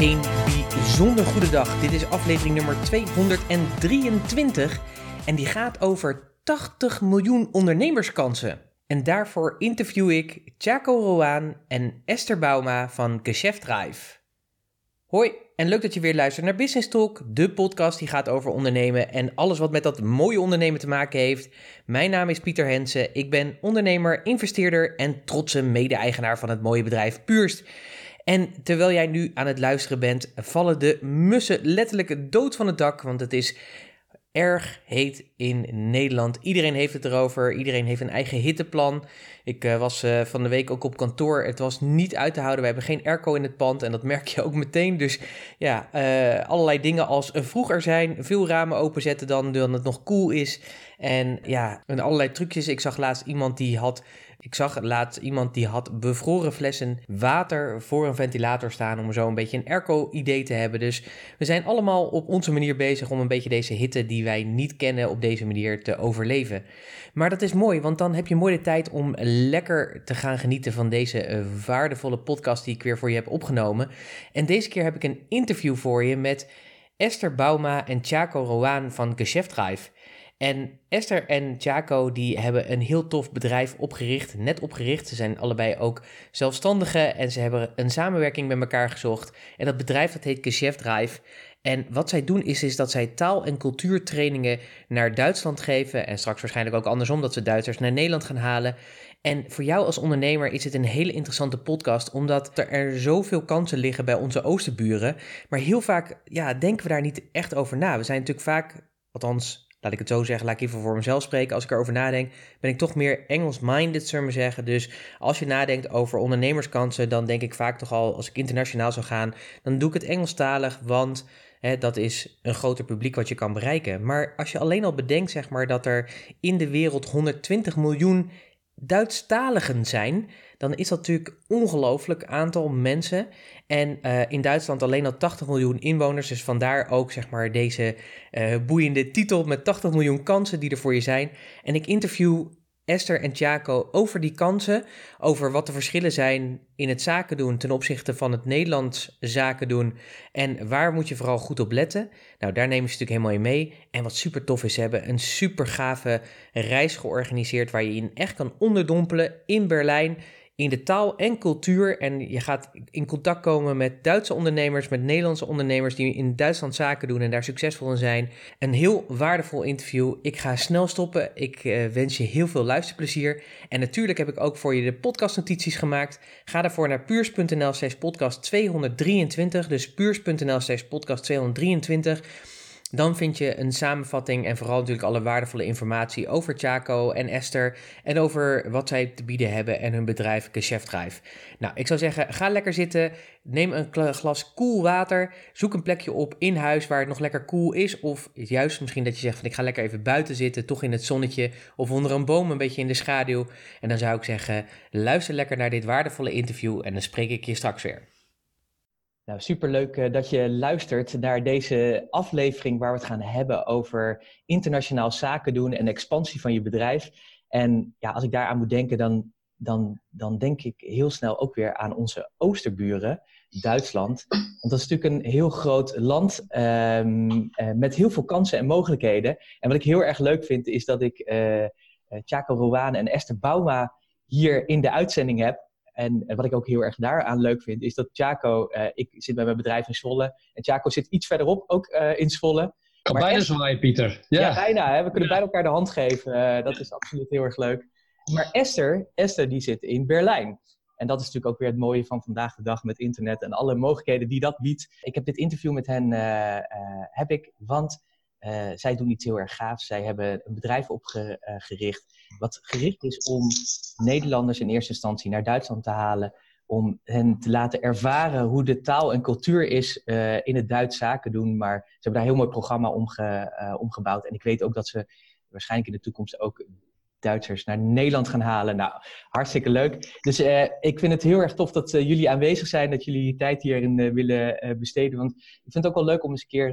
Een bijzonder goede dag. Dit is aflevering nummer 223 en die gaat over 80 miljoen ondernemerskansen. En daarvoor interview ik Chaco Roaan en Esther Bauma van Geschäft Drive. Hoi en leuk dat je weer luistert naar Business Talk, de podcast die gaat over ondernemen en alles wat met dat mooie ondernemen te maken heeft. Mijn naam is Pieter Hensen, ik ben ondernemer, investeerder en trotse mede-eigenaar van het mooie bedrijf Puurst. En terwijl jij nu aan het luisteren bent, vallen de mussen letterlijk dood van het dak, want het is erg heet in Nederland. Iedereen heeft het erover. Iedereen heeft een eigen hitteplan. Ik uh, was uh, van de week ook op kantoor. Het was niet uit te houden. We hebben geen airco in het pand en dat merk je ook meteen. Dus ja, uh, allerlei dingen als vroeger zijn. Veel ramen openzetten dan, dan het nog koel cool is. En ja, en allerlei trucjes. Ik zag laatst iemand die had ik zag laatst iemand die had bevroren flessen water voor een ventilator staan om zo een beetje een airco-idee te hebben. Dus we zijn allemaal op onze manier bezig om een beetje deze hitte die wij niet kennen op deze manier te overleven. Maar dat is mooi, want dan heb je mooi de tijd om lekker te gaan genieten van deze uh, waardevolle podcast die ik weer voor je heb opgenomen. En deze keer heb ik een interview voor je met Esther Bauma en Chaco Roaan van Geschäftreif. En Esther en Jaco die hebben een heel tof bedrijf opgericht, net opgericht. Ze zijn allebei ook zelfstandigen en ze hebben een samenwerking met elkaar gezocht. En dat bedrijf dat heet Geschäft Drive. En wat zij doen is, is dat zij taal- en cultuurtrainingen naar Duitsland geven. En straks waarschijnlijk ook andersom, dat ze Duitsers naar Nederland gaan halen. En voor jou als ondernemer is het een hele interessante podcast, omdat er, er zoveel kansen liggen bij onze oosterburen. Maar heel vaak ja, denken we daar niet echt over na. We zijn natuurlijk vaak, althans laat ik het zo zeggen, laat ik even voor mezelf spreken. Als ik erover nadenk, ben ik toch meer Engels-minded, zullen we zeggen. Dus als je nadenkt over ondernemerskansen, dan denk ik vaak toch al, als ik internationaal zou gaan, dan doe ik het Engelstalig, want dat is een groter publiek wat je kan bereiken. Maar als je alleen al bedenkt, zeg maar, dat er in de wereld 120 miljoen Duitsstaligen zijn, dan is dat natuurlijk ongelooflijk aantal mensen. En uh, in Duitsland alleen al 80 miljoen inwoners, dus vandaar ook zeg maar deze uh, boeiende titel met 80 miljoen kansen die er voor je zijn. En ik interview Esther en Jaco over die kansen, over wat de verschillen zijn in het zaken doen ten opzichte van het Nederlands zaken doen en waar moet je vooral goed op letten. Nou, daar nemen ze natuurlijk helemaal in mee. En wat super tof is, ze hebben een super gave reis georganiseerd waar je in echt kan onderdompelen in Berlijn in de taal en cultuur. En je gaat in contact komen met Duitse ondernemers, met Nederlandse ondernemers die in Duitsland zaken doen en daar succesvol in zijn. Een heel waardevol interview. Ik ga snel stoppen. Ik uh, wens je heel veel luisterplezier. En natuurlijk heb ik ook voor je de podcastnotities gemaakt. Ga daarvoor naar puurs.nl slash podcast 223. Dus puurs.nl slash podcast 223. Dan vind je een samenvatting en vooral natuurlijk alle waardevolle informatie over Chaco en Esther en over wat zij te bieden hebben en hun bedrijf Geschäftreif. Nou, ik zou zeggen, ga lekker zitten, neem een glas koel water, zoek een plekje op in huis waar het nog lekker koel is of juist misschien dat je zegt van ik ga lekker even buiten zitten, toch in het zonnetje of onder een boom een beetje in de schaduw. En dan zou ik zeggen, luister lekker naar dit waardevolle interview en dan spreek ik je straks weer. Nou, superleuk uh, dat je luistert naar deze aflevering waar we het gaan hebben over internationaal zaken doen en expansie van je bedrijf. En ja, als ik daaraan moet denken, dan, dan, dan denk ik heel snel ook weer aan onze oosterburen, Duitsland. Want dat is natuurlijk een heel groot land um, uh, met heel veel kansen en mogelijkheden. En wat ik heel erg leuk vind, is dat ik uh, Chaco Rowane en Esther Bauma hier in de uitzending heb. En wat ik ook heel erg daaraan leuk vind, is dat Chaco, uh, ik zit bij mijn bedrijf in Zwolle. En Chaco zit iets verderop, ook uh, in Zwolle. Kan maar bijna zwaaien, Pieter. Ja, ja bijna. Hè? We kunnen ja. bij elkaar de hand geven. Uh, dat is absoluut heel erg leuk. Maar Esther, Esther die zit in Berlijn. En dat is natuurlijk ook weer het mooie van vandaag de dag met internet en alle mogelijkheden die dat biedt. Ik heb dit interview met hen, heb ik, want zij doen iets heel erg gaafs. Zij hebben een bedrijf opgericht wat gericht is om Nederlanders in eerste instantie naar Duitsland te halen, om hen te laten ervaren hoe de taal en cultuur is uh, in het Duits zaken doen. Maar ze hebben daar een heel mooi programma omge, uh, omgebouwd. En ik weet ook dat ze waarschijnlijk in de toekomst ook Duitsers naar Nederland gaan halen. Nou, hartstikke leuk. Dus uh, ik vind het heel erg tof dat jullie aanwezig zijn, dat jullie je tijd hierin willen besteden. Want ik vind het ook wel leuk om eens een keer,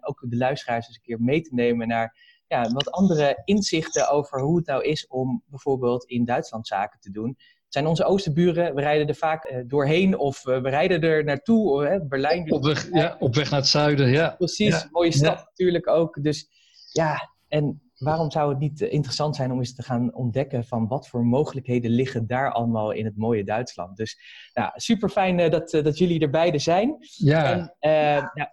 ook de luisteraars eens een keer mee te nemen naar ja, wat andere inzichten over hoe het nou is om bijvoorbeeld in Duitsland zaken te doen. zijn onze oostenburen. We rijden er vaak doorheen of we rijden er naartoe. Berlijn. Op weg, ja, op weg naar het zuiden, ja. Precies, mooie stad natuurlijk ook. Dus ja, en waarom zou het niet interessant zijn om eens te gaan ontdekken van wat voor mogelijkheden liggen daar allemaal in het mooie Duitsland. Dus nou, super fijn dat, dat jullie er beide zijn. Ja. En, ja, ja,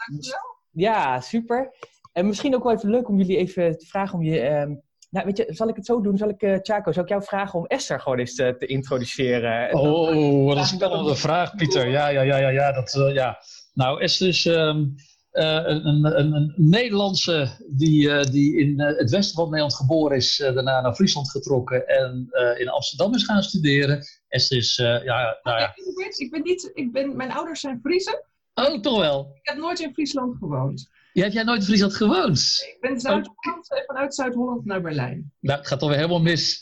ja, super. En misschien ook wel even leuk om jullie even te vragen om je. Um, nou, weet je, zal ik het zo doen? Zal ik, uh, Chaco, zal ik jou vragen om Esther gewoon eens te, te introduceren? Oh, wat een spannende vraag, Pieter. Ja, ja, ja, ja, ja. Dat, uh, ja. Nou, Esther is um, uh, een, een, een, Nederlandse die, die in het westen van Nederland geboren is, daarna naar Friesland getrokken en in Amsterdam is gaan studeren. Esther is, ja, nou ja. Ik ben niet, ik ben, mijn ouders zijn Friesen. Oh, toch wel? Ik heb nooit in Friesland gewoond. Ja, heb jij nooit in Friesland gewoond? Ik ben Zuid-Holland, oh. vanuit Zuid-Holland naar Berlijn. Nou, het gaat toch weer helemaal mis.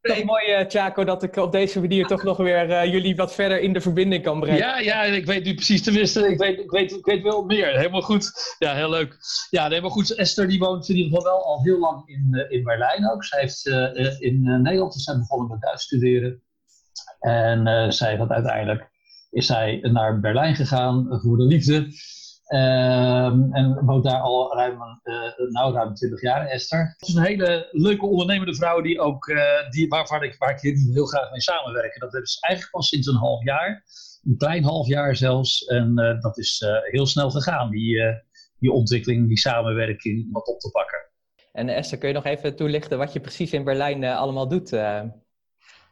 toch mooi, uh, Chaco, dat ik op deze manier toch nog weer uh, jullie wat verder in de verbinding kan brengen. Ja, ja, ik weet nu precies, tenminste, ik weet, ik weet, ik weet wel meer. Helemaal goed. Ja, heel leuk. Ja, helemaal goed. Esther die woont in ieder geval wel al heel lang in, uh, in Berlijn ook. Zij heeft in Nederland is zij begonnen met Duits studeren. En zij heeft uiteindelijk is zij naar Berlijn gegaan voor de liefde. Um, en woont daar al ruim, uh, nou, ruim 20 jaar, Esther. Het is een hele leuke ondernemende vrouw die ook, uh, die, waarvan ik, waar ik heel graag mee samenwerken. Dat is eigenlijk pas sinds een half jaar. Een klein half jaar zelfs. En uh, dat is heel snel gegaan, die, die ontwikkeling, die samenwerking, dat op te pakken. En Esther, kun je nog even toelichten wat je precies in Berlijn allemaal doet?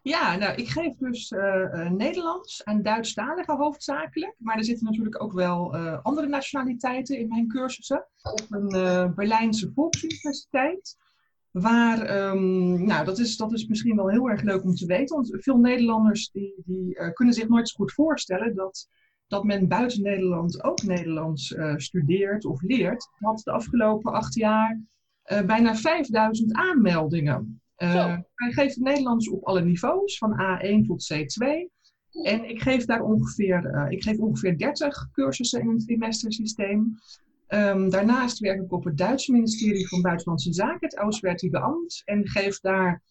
Ja, nou, ik geef dus uh, Nederlands en Duitsstaligen hoofdzakelijk. Maar er zitten natuurlijk ook wel uh, andere nationaliteiten in mijn cursussen. Op een Berlijnse volksuniversiteit. Waar, um, nou, dat is, dat is misschien wel heel erg leuk om te weten. Want veel Nederlanders die, die kunnen zich nooit zo goed voorstellen dat, dat men buiten Nederland ook Nederlands studeert of leert. Ik had de afgelopen acht jaar bijna 5000 aanmeldingen. Uh, wij geven Nederlands op alle niveaus, van A1 tot C2. En ik geef daar ongeveer, uh, ik geef ongeveer 30 cursussen in een trimestersysteem. Um, daarnaast werk ik op het Duitse ministerie van Buitenlandse Zaken, het Auswärtige Amt, en geef daar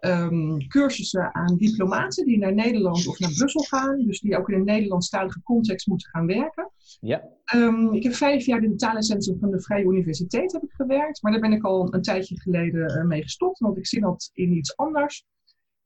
um, cursussen aan diplomaten die naar Nederland of naar Brussel gaan, dus die ook in een Nederlandstalige context moeten gaan werken. Ja. Um, ik heb vijf jaar in het talencentrum van de Vrije Universiteit heb ik gewerkt, maar daar ben ik al een tijdje geleden uh, mee gestopt, want ik zie dat in iets anders.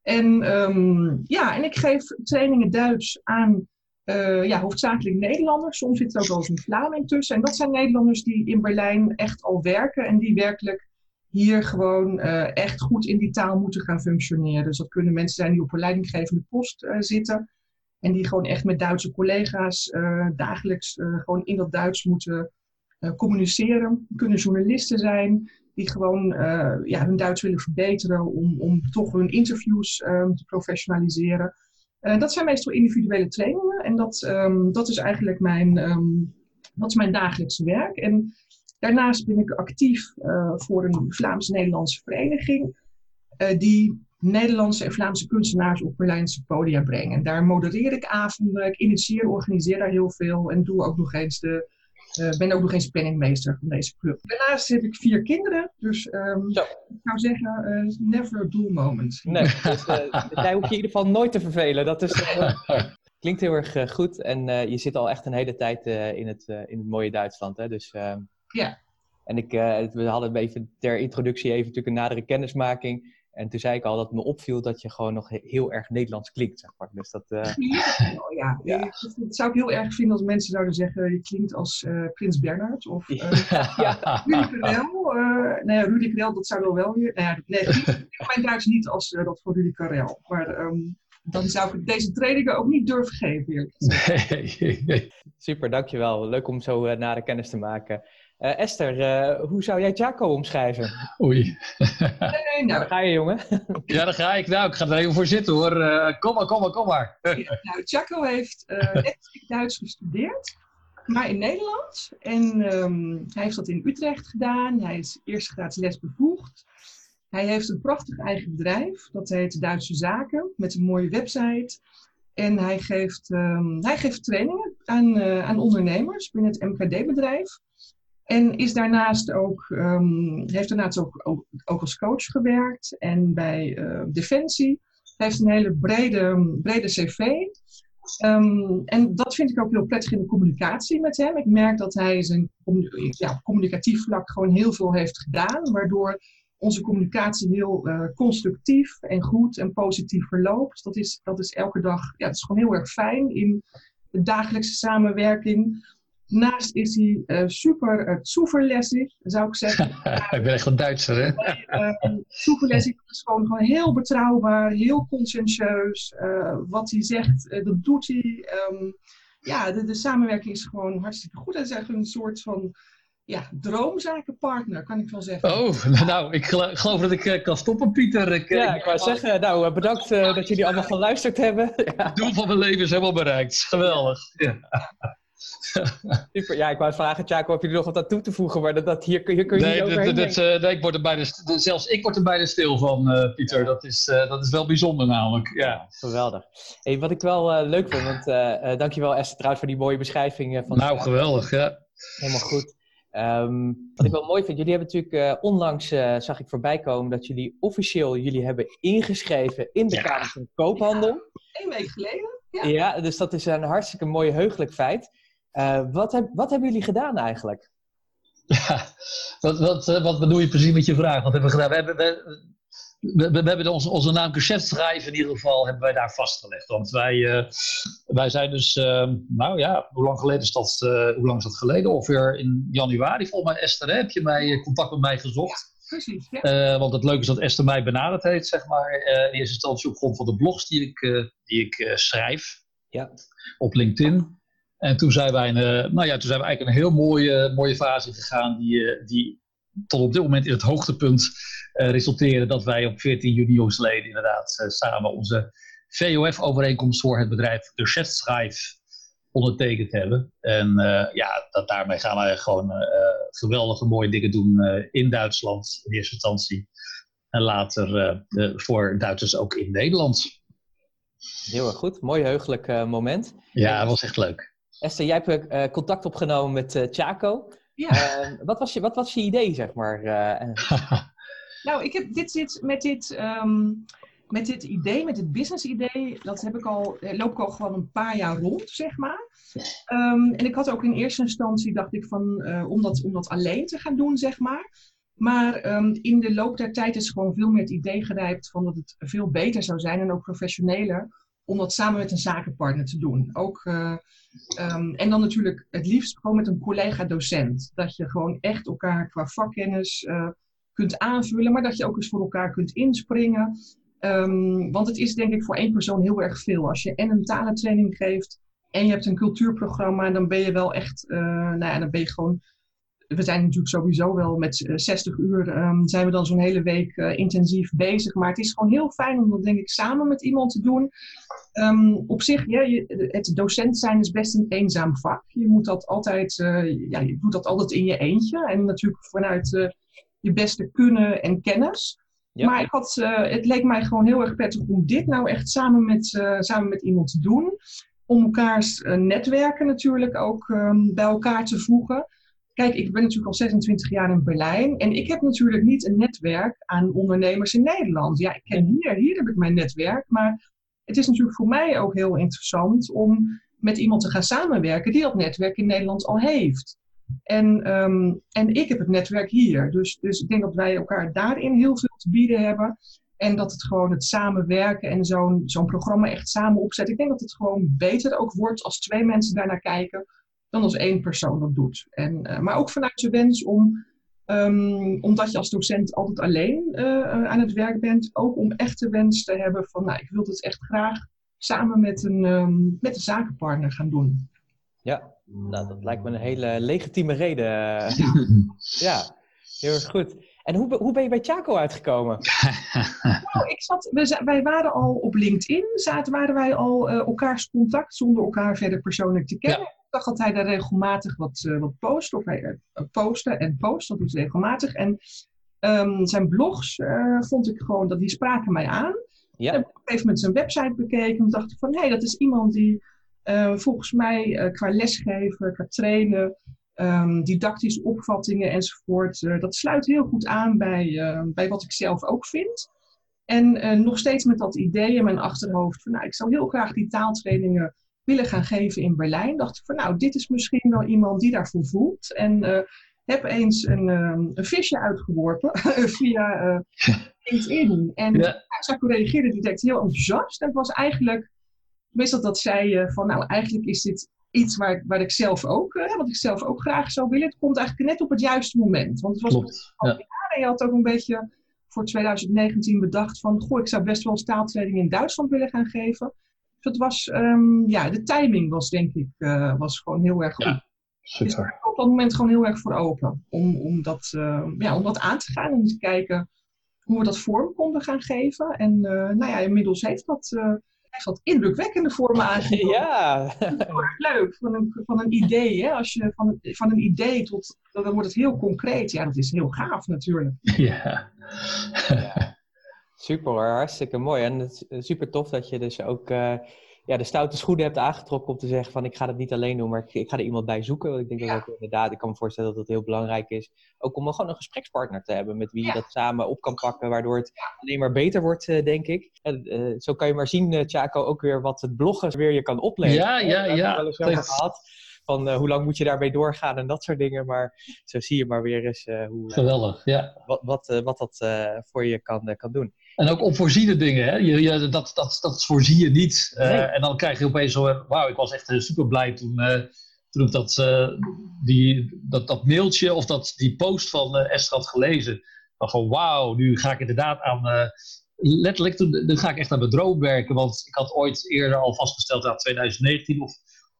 En um, ja, en ik geef trainingen Duits aan uh, ja, hoofdzakelijk Nederlanders. Soms zit er ook wel eens een Vlaming tussen. En dat zijn Nederlanders die in Berlijn echt al werken en die werkelijk hier gewoon uh, echt goed in die taal moeten gaan functioneren. Dus dat kunnen mensen zijn die op een leidinggevende post uh, zitten. En die gewoon echt met Duitse collega's uh, dagelijks gewoon in dat Duits moeten communiceren. Kunnen journalisten zijn die gewoon ja, hun Duits willen verbeteren om, om toch hun interviews um, te professionaliseren. dat zijn meestal individuele trainingen en dat, um, dat is eigenlijk mijn, um, dat is mijn dagelijkse werk. En Daarnaast ben ik actief uh, voor een Vlaams-Nederlandse vereniging uh, die Nederlandse en Vlaamse kunstenaars op Berlijnse podia brengen. En daar modereer ik avonden, ik initieer, organiseer daar heel veel en doe ook nog eens de, uh, ben ook nog eens penningmeester van deze club. Daarnaast heb ik vier kinderen, dus um, ik zou zeggen, never a dull moment. Nee, dus, daar hoef je in ieder geval nooit te vervelen. Dat is, klinkt heel erg goed en je zit al echt een hele tijd in, het, in het mooie Duitsland. Hè? Dus ehm, ja. En ik, uh, we hadden even ter introductie even natuurlijk een nadere kennismaking. En toen zei ik al dat me opviel dat je gewoon nog heel erg Nederlands klinkt, zeg maar. Dus dat, uh... oh, ja. ja. Dat zou ik heel erg vinden als mensen zouden zeggen, je klinkt als uh, Prins Bernhard of uh, ja. Rudy Karel. nee, Rudy Karel, dat zou wel wel weer... Nou ja, nee, mijn Duits niet als dat voor Rudy Karel. Maar um, dan zou ik deze trainingen ook niet durven geven. Nee. Super, dankjewel. Leuk om zo na de kennis te maken. Uh, Esther, uh, hoe zou jij Chaco omschrijven? Oei. nee, nou, daar ga je, jongen. ja, daar ga ik. Nou, ik ga er even voor zitten, hoor. Uh, kom maar, kom maar, kom maar. nou, Chaco heeft net Duits gestudeerd, maar in Nederland. En um, hij heeft dat in Utrecht gedaan. Hij is eerst gratis lesbevoegd. Hij heeft een prachtig eigen bedrijf. Dat heet Duitse Zaken, met een mooie website. En hij geeft, um, hij geeft trainingen aan, aan ondernemers binnen het MKD-bedrijf. En is daarnaast ook, um, heeft daarnaast ook, ook, als coach gewerkt en bij uh, Defensie. heeft een hele brede, brede cv. Ehm, en dat vind ik ook heel prettig in de communicatie met hem. Ik merk dat hij zijn ja, communicatief vlak gewoon heel veel heeft gedaan, waardoor onze communicatie heel uh, constructief en goed en positief verloopt. Dat is, dat is elke dag, ja, het is gewoon heel erg fijn in de dagelijkse samenwerking. Naast is hij uh, super uh, zuverlässig, zou ik zeggen. ik ben echt een Duitser, hè? uh, zuverlässig is gewoon, gewoon heel betrouwbaar, heel conscientieus. wat hij zegt, dat doet hij. Um, ja, de, de, samenwerking is gewoon hartstikke goed. Hij is echt een soort van ja, droomzakenpartner, kan ik wel zeggen. Oh, nou, ik geloof dat ik kan stoppen, Pieter. Ik, ja, ik wou zeggen, nou, bedankt dat jullie allemaal geluisterd hebben. Het doel van mijn leven is helemaal bereikt. Geweldig. Ja. Super. Ja, ik wou vragen, Tjako, of je er nog wat aan toe te voegen, maar dat, dat hier, hier kun je nee, niet overheen dat, dat, nee, ik word er bijna, zelfs ik word er bijna stil van, uh, Pieter. Ja. Dat, is, uh, dat is wel bijzonder namelijk. Ja. Geweldig. Hey, wat ik wel uh, leuk vind, want dankjewel Esther trouwens voor die mooie beschrijving. van nou, geweldig, ja. Helemaal goed. Um, wat ik wel mooi vind, jullie hebben natuurlijk onlangs, zag ik voorbij komen, dat jullie officieel jullie hebben ingeschreven in de ja. Kamer van Koophandel. Eén week geleden. Ja. ja, dus dat is een hartstikke mooi heugelijk feit. Uh, wat, heb, wat hebben jullie gedaan eigenlijk? Ja, wat, wat, wat bedoel je precies met je vraag? Wat hebben we gedaan? We hebben, we, we, we hebben onze, onze naam Geschäftsschrijven in ieder geval hebben wij daar vastgelegd. Want wij, uh, wij zijn dus, uh, nou ja, hoe lang geleden is dat? Uh, hoe lang is dat geleden? Ongeveer in januari, volgens mij Esther, heb je mij, contact met mij gezocht. Precies, ja. want het leuke is dat Esther mij benaderd heeft, zeg maar, in eerste instantie op grond van de blogs die ik, die ik schrijf ja. op LinkedIn. En toen zijn wij, een, eh, nou ja, toen zijn we eigenlijk een heel mooie, mooie fase gegaan die, eh, die tot op dit moment in het hoogtepunt uh, resulteren dat wij op 14 juni jongsleden inderdaad uh, samen onze VOF-overeenkomst voor het bedrijf De Chefschrijf ondertekend hebben. En uh, ja, dat, daarmee gaan wij gewoon geweldige mooie dingen doen in Duitsland in eerste instantie. En later voor Duitsers ook in Nederland. Heel erg goed, mooi heugelijk moment. Ja, dat was echt leuk. Esther, jij hebt uh, contact opgenomen met uh, Chaco. Ja. Uh, wat, was je, wat was je idee, zeg maar? nou, ik heb dit, dit, met, dit, um, met dit idee, met dit business idee, dat heb ik al, loop ik al gewoon een paar jaar rond, zeg maar. Um, en ik had ook in eerste instantie, dacht ik van, om, dat, om dat alleen te gaan doen, zeg maar. Maar um, in de loop der tijd is gewoon veel meer het idee gerijpt van dat het veel beter zou zijn en ook professioneler om dat samen met een zakenpartner te doen. Ook, uh, um, en dan natuurlijk het liefst gewoon met een collega-docent. Dat je gewoon echt elkaar qua vakkennis uh, kunt aanvullen, maar dat je ook eens voor elkaar kunt inspringen. Um, want het is denk ik voor één persoon heel erg veel. Als je en een talentraining geeft en je hebt een cultuurprogramma, dan ben je wel echt, uh, nou ja, dan ben je gewoon we zijn natuurlijk sowieso wel met 60 uur, um, zijn we dan zo'n hele week uh, intensief bezig. Maar het is gewoon heel fijn om dat denk ik samen met iemand te doen. Um, op zich, ja, je, het docent zijn is best een eenzaam vak. Je moet dat altijd, uh, ja, je doet dat altijd in je eentje. En natuurlijk vanuit uh, je beste kunnen en kennis. Ja. Maar ik had, het leek mij gewoon heel erg prettig om dit nou echt samen met, samen met iemand te doen. Om elkaars netwerken natuurlijk ook um, bij elkaar te voegen. Kijk, ik ben natuurlijk al 26 jaar in Berlijn en ik heb natuurlijk niet een netwerk aan ondernemers in Nederland. Ja, ik ken hier, hier heb ik mijn netwerk, maar het is natuurlijk voor mij ook heel interessant om met iemand te gaan samenwerken die dat netwerk in Nederland al heeft. En, um, en ik heb het netwerk hier. Dus, dus ik denk dat wij elkaar daarin heel veel te bieden hebben. En dat het gewoon het samenwerken en zo'n zo'n programma echt samen opzetten. Ik denk dat het gewoon beter ook wordt als twee mensen daarnaar kijken dan als één persoon dat doet. En, uh, maar ook vanuit de wens om, um, omdat je als docent altijd alleen uh, aan het werk bent, ook om echt de wens te hebben van, nou, ik wil het echt graag samen met een, um, met een zakenpartner gaan doen. Ja, nou, dat lijkt me een hele legitieme reden. ja, heel erg goed. En hoe, hoe ben je bij Chaco uitgekomen? nou, ik zat, we, wij waren al op LinkedIn, zaten, waren wij al uh, elkaars contact zonder elkaar verder persoonlijk te kennen. Ja zag dat hij daar regelmatig wat, uh, wat post. Of hij uh, postte en post, dat doet hij regelmatig. En um, zijn blogs uh, vond ik gewoon, dat die spraken mij aan. Ja. Ik heb op een gegeven moment zijn website bekeken. En dacht ik van, hé, hey, dat is iemand die volgens mij qua lesgeven, qua trainen... Um, didactische opvattingen enzovoort. dat sluit heel goed aan bij, bij wat ik zelf ook vind. En nog steeds met dat idee in mijn achterhoofd van nou, ik zou heel graag die taaltrainingen willen gaan geven in Berlijn. Dacht ik van nou, dit is misschien wel iemand die daarvoor voelt. En heb eens een, um, een visje uitgeworpen via uh, LinkedIn. En ja. Sacco reageerde direct heel enthousiast. En het was eigenlijk, meestal dat zei uh, van nou eigenlijk is dit iets waar, waar ik zelf ook, uh, wat ik zelf ook graag zou willen. Het komt eigenlijk net op het juiste moment. Want het was Klopt, ja. en je had ook een beetje voor 2019 bedacht van goh, ik zou best wel staaltraining in Duitsland willen gaan geven. Dus het was, um, ja, de timing was denk ik, was gewoon heel erg goed. Ja. Dus ik op dat moment gewoon heel erg voor open. Om, om, dat, uh, ja, om dat aan te gaan en te kijken hoe we dat vorm konden gaan geven. En uh, nou ja, inmiddels heeft dat, heeft dat indrukwekkende vormen aangenomen. Ja. leuk. Van een, van een idee. Hè? Als je van, van een idee tot. Dan wordt het heel concreet. Ja, dat is heel gaaf natuurlijk. Ja. ja. Super hoor, hartstikke mooi. En het is super tof dat je dus ook ja, de stoute schoenen hebt aangetrokken om te zeggen van ik ga dat niet alleen doen, maar ik, ik ga er iemand bij zoeken. Want ik denk dat dat inderdaad, ik kan me voorstellen dat dat heel belangrijk is. Ook om gewoon een gesprekspartner te hebben met wie je dat samen op kan pakken, waardoor het alleen maar beter wordt, uh, denk ik. En, uh, zo kan je maar zien, Chaco, ook weer wat het bloggen weer je kan opleveren. Ja, ja, ja. ja. Wel eens gehad. Van hoe lang moet je daarbij doorgaan en dat soort dingen. Maar zo zie je maar weer eens hoe, Geweldig, ja. wat, wat, wat dat voor je kan, kan doen. En ook onvoorziene dingen, hè? Je, je, dat, dat, dat voorzie je niet. Uh, En dan krijg je opeens zo, wauw, ik was echt super blij toen, uh, toen ik dat, uh, die, dat, dat mailtje of dat, die post van Esther had gelezen. Dan van wauw, nu ga ik inderdaad aan, letterlijk, toen, dan ga ik echt aan mijn droom werken. Want ik had ooit eerder al vastgesteld, dat 2019 of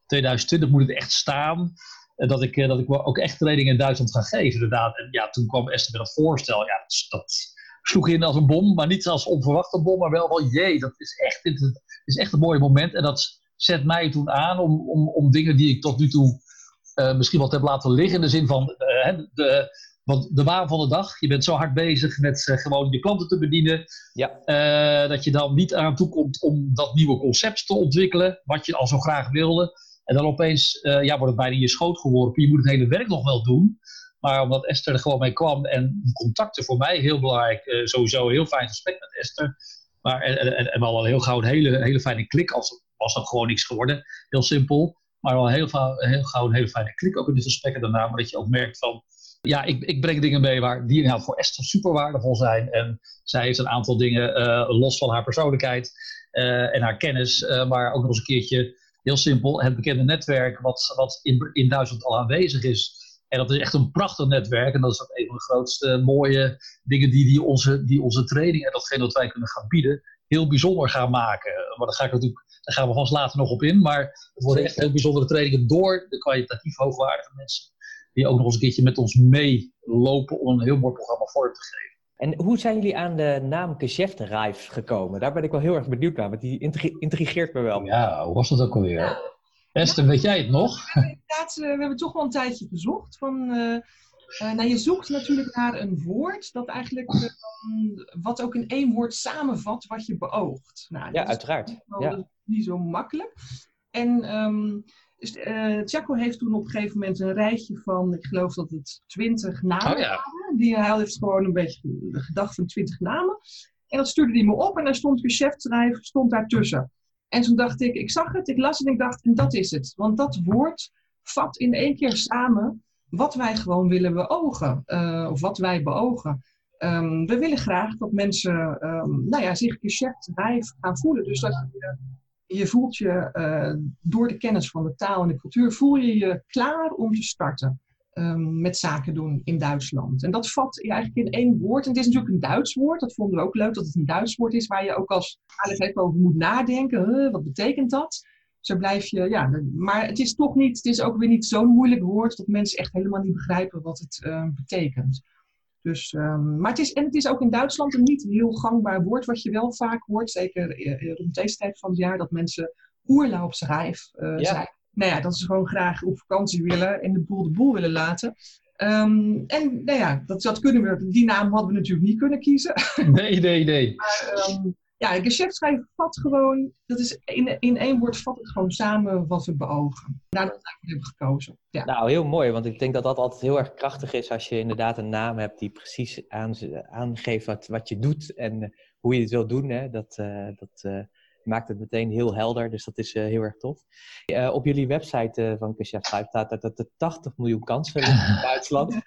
2020 moet het echt staan. En dat ik, dat ik ook echt trainingen in Duitsland ga geven, inderdaad. En ja, toen kwam Esther met dat voorstel. Ja, dat sloeg in als een bom, maar niet als onverwachte bom, maar wel van jee, dat is echt, dit is echt een mooi moment. En dat zet mij toen aan om, om, om dingen die ik tot nu toe uh, misschien wat heb laten liggen, in de zin van uh, de, want de waan van de dag, je bent zo hard bezig met uh, gewoon je klanten te bedienen, ja. dat je dan niet aan toe komt om dat nieuwe concept te ontwikkelen, wat je al zo graag wilde. En dan opeens ja, wordt het bijna in je schoot geworpen. Je moet het hele werk nog wel doen. Maar omdat Esther er gewoon mee kwam en contacten voor mij heel belangrijk. Uh, sowieso een heel fijn gesprek met Esther. Maar, en, en, en wel een heel gauw een hele, hele fijne klik. Als was dat gewoon niks geworden. Heel simpel. Maar wel heel, heel gauw een hele fijne klik ook in de gesprekken daarna. Maar dat je ook merkt van. Ja, ik, ik breng dingen mee waar, die nou voor Esther super waardevol zijn. En zij heeft een aantal dingen uh, los van haar persoonlijkheid uh, en haar kennis. maar ook nog eens een keertje heel simpel. Het bekende netwerk wat, wat in, in Duitsland al aanwezig is en dat is echt een prachtig netwerk. En dat is ook een van de grootste mooie dingen die, die, onze, die onze training en datgene wat wij kunnen gaan bieden, heel bijzonder gaan maken. Maar daar, ga ik natuurlijk, daar gaan we vast later nog op in. Maar het worden echt heel bijzondere trainingen door de kwalitatief hoogwaardige mensen. Die ook nog eens een keertje met ons meelopen om een heel mooi programma vorm te geven. En hoe zijn jullie aan de naam Geschäftsreif gekomen? Daar ben ik wel heel erg benieuwd naar, want die intrigeert me wel. Ja, hoe was dat ook alweer? Esther, weet jij het nog? Inderdaad, we hebben toch wel een tijdje gezocht. Van, uh, uh, nou, je zoekt natuurlijk naar een woord dat eigenlijk uh, wat ook in één woord samenvat wat je beoogt. Nou, ja, uiteraard. Wel, ja. niet zo makkelijk. En um, dus, Chaco heeft toen op een gegeven moment een rijtje van, ik geloof dat het twintig namen oh, ja. waren. Die, hij heeft gewoon een beetje de gedachte van twintig namen. En dat stuurde hij me op en daar stond Geschäftsreif stond daartussen. En toen dacht ik, ik zag het, ik las het en ik dacht, en dat is het. Want dat woord vat in één keer samen wat wij gewoon willen beogen. Uh, of wat wij beogen. Um, we willen graag dat mensen um, nou ja, zich geschäftsreif gaan voelen. Dus dat je, je voelt je uh, door de kennis van de taal en de cultuur, voel je je klaar om te starten. Um, met zaken doen in Duitsland. En dat vat eigenlijk in één woord. En het is natuurlijk een Duits woord. Dat vonden we ook leuk dat het een Duits woord is waar je ook als even over moet nadenken. Huh, wat betekent dat? Zo blijf je, ja. Maar het is toch niet, het is ook weer niet zo'n moeilijk woord dat mensen echt helemaal niet begrijpen wat het uh, betekent. Dus, um, maar het is, en het is ook in Duitsland een niet heel gangbaar woord, wat je wel vaak hoort, zeker rond deze tijd van het jaar, dat mensen oerlaubsrijf uh, Ja. zijn nou ja, dat ze gewoon graag op vakantie willen en de boel de boel willen laten. Um, en nou ja, dat, dat kunnen we, die naam hadden we natuurlijk niet kunnen kiezen. Nee, nee, nee. Maar um, ja, geschäftsschrijven vat gewoon, dat is in, in één woord vat het gewoon samen wat we beogen. Daar hebben we gekozen. Ja. Nou, heel mooi, want ik denk dat dat altijd heel erg krachtig is als je inderdaad een naam hebt die precies aan, aangeeft wat, wat je doet en hoe je het wil doen. Hè. Dat, dat maakt het meteen heel helder, dus dat is heel erg tof. op jullie website van Kesha staat dat er 80 miljoen kansen in Duitsland.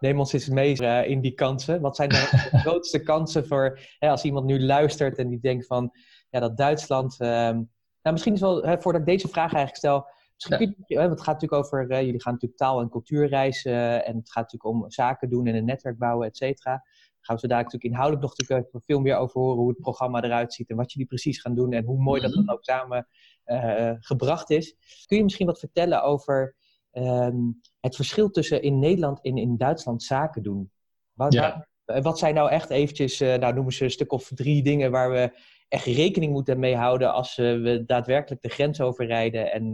Neem ons eens mee in die kansen. Wat zijn de grootste kansen voor, hè, als iemand nu luistert en die denkt van, ja, dat Duitsland... Ehm, nou, misschien is wel, hè, voordat ik deze vraag eigenlijk stel, Misschien ja. het gaat natuurlijk over, jullie gaan natuurlijk taal- en cultuurreizen en het gaat natuurlijk om zaken doen en een netwerk bouwen, et cetera. Gaan we daar natuurlijk inhoudelijk nog natuurlijk veel meer over horen hoe het programma eruit ziet en wat jullie precies gaan doen en hoe mooi dat mhm. dan ook samen uh, gebracht is. Kun je misschien wat vertellen over um, het verschil tussen in Nederland en in Duitsland zaken doen? Wat, ja. wat zijn nou echt eventjes, uh, nou noemen ze een stuk of drie dingen waar we echt rekening moeten mee houden als uh, we daadwerkelijk de grens overrijden en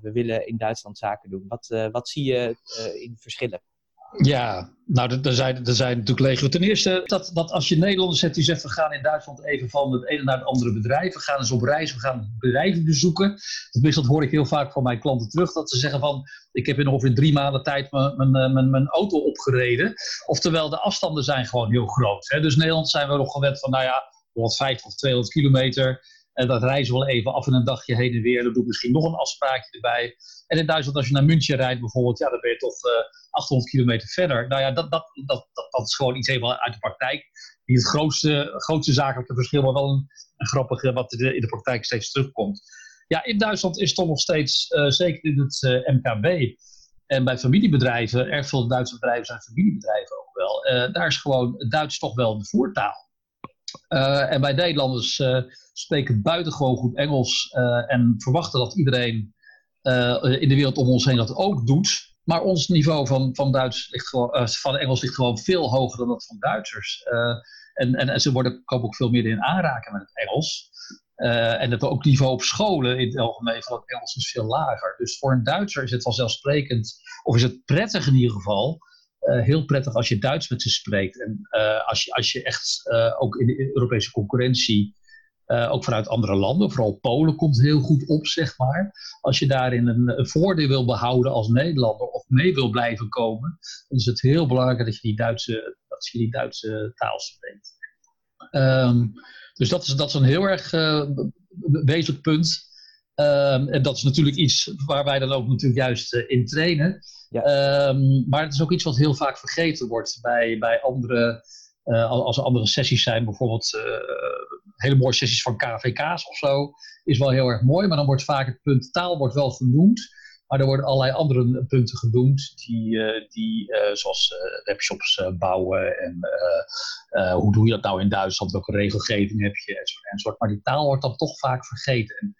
we willen in Duitsland zaken doen. Wat, wat zie je in verschillen? Ja, nou, er zijn, er zijn natuurlijk legio. Ten eerste, dat, dat als je Nederlanders hebt die zegt, we gaan in Duitsland even van het ene naar het andere bedrijf, we gaan eens op reis, we gaan bedrijven bezoeken. Tenminste, dat hoor ik heel vaak van mijn klanten terug, dat ze zeggen van, ik heb in ongeveer drie maanden tijd mijn, mijn, mijn, mijn auto opgereden. Oftewel, de afstanden zijn gewoon heel groot. Hè? Dus Nederland zijn we nog gewend van, nou ja, 150 of 200 kilometer. En dat reizen we wel even af en een dagje heen en weer. Dan doe ik misschien nog een afspraakje erbij. En in Duitsland, als je naar München rijdt bijvoorbeeld, ja, dan ben je toch uh, eh, 800 kilometer verder. Nou ja, dat, dat, dat, dat, dat is gewoon iets even uit de praktijk. Niet het grootste, grootste zakelijke verschil, maar wel een, een grappige wat in de praktijk steeds terugkomt. Ja, in Duitsland is toch nog steeds, uh, zeker in het eh, MKB en bij familiebedrijven, erg veel Duitse bedrijven zijn familiebedrijven ook wel. daar is gewoon Duits toch wel de voertaal. Uh, en bij Nederlanders uh, spreken buitengewoon goed Engels uh, en verwachten dat iedereen in de wereld om ons heen dat ook doet. Maar ons niveau van, van, Duits ligt gewoon, van Engels ligt gewoon veel hoger dan dat van Duitsers. En, en, en, ze worden, komen ook veel meer in aanraking met het Engels. en het ook niveau op scholen in het algemeen van het Engels is veel lager. Dus voor een Duitser is het vanzelfsprekend, of is het prettig in ieder geval, heel prettig als je Duits met ze spreekt. En uh, als, je, als je echt uh, ook in de Europese concurrentie, ook vanuit andere landen, vooral Polen komt heel goed op, zeg maar. Als je daarin een, voordeel wil behouden als Nederlander of mee wil blijven komen, dan is het heel belangrijk dat je die Duitse, dat je die Duitse taal spreekt. Um, dus dat is, dat is een heel erg wezenlijk punt. Um, en dat is natuurlijk iets waar wij dan ook natuurlijk juist in trainen. Um, maar het is ook iets wat heel vaak vergeten wordt bij, bij andere, uh, als er andere sessies zijn, bijvoorbeeld uh, hele mooie sessies van KVK's of zo, is wel heel erg mooi. Maar dan wordt vaak het punt taal wordt wel genoemd. Maar er worden allerlei andere punten genoemd, die, uh, die zoals webshops bouwen en hoe doe je dat nou in Duitsland, welke regelgeving heb je enzovoort, enzovoort. Maar die taal wordt dan toch vaak vergeten. En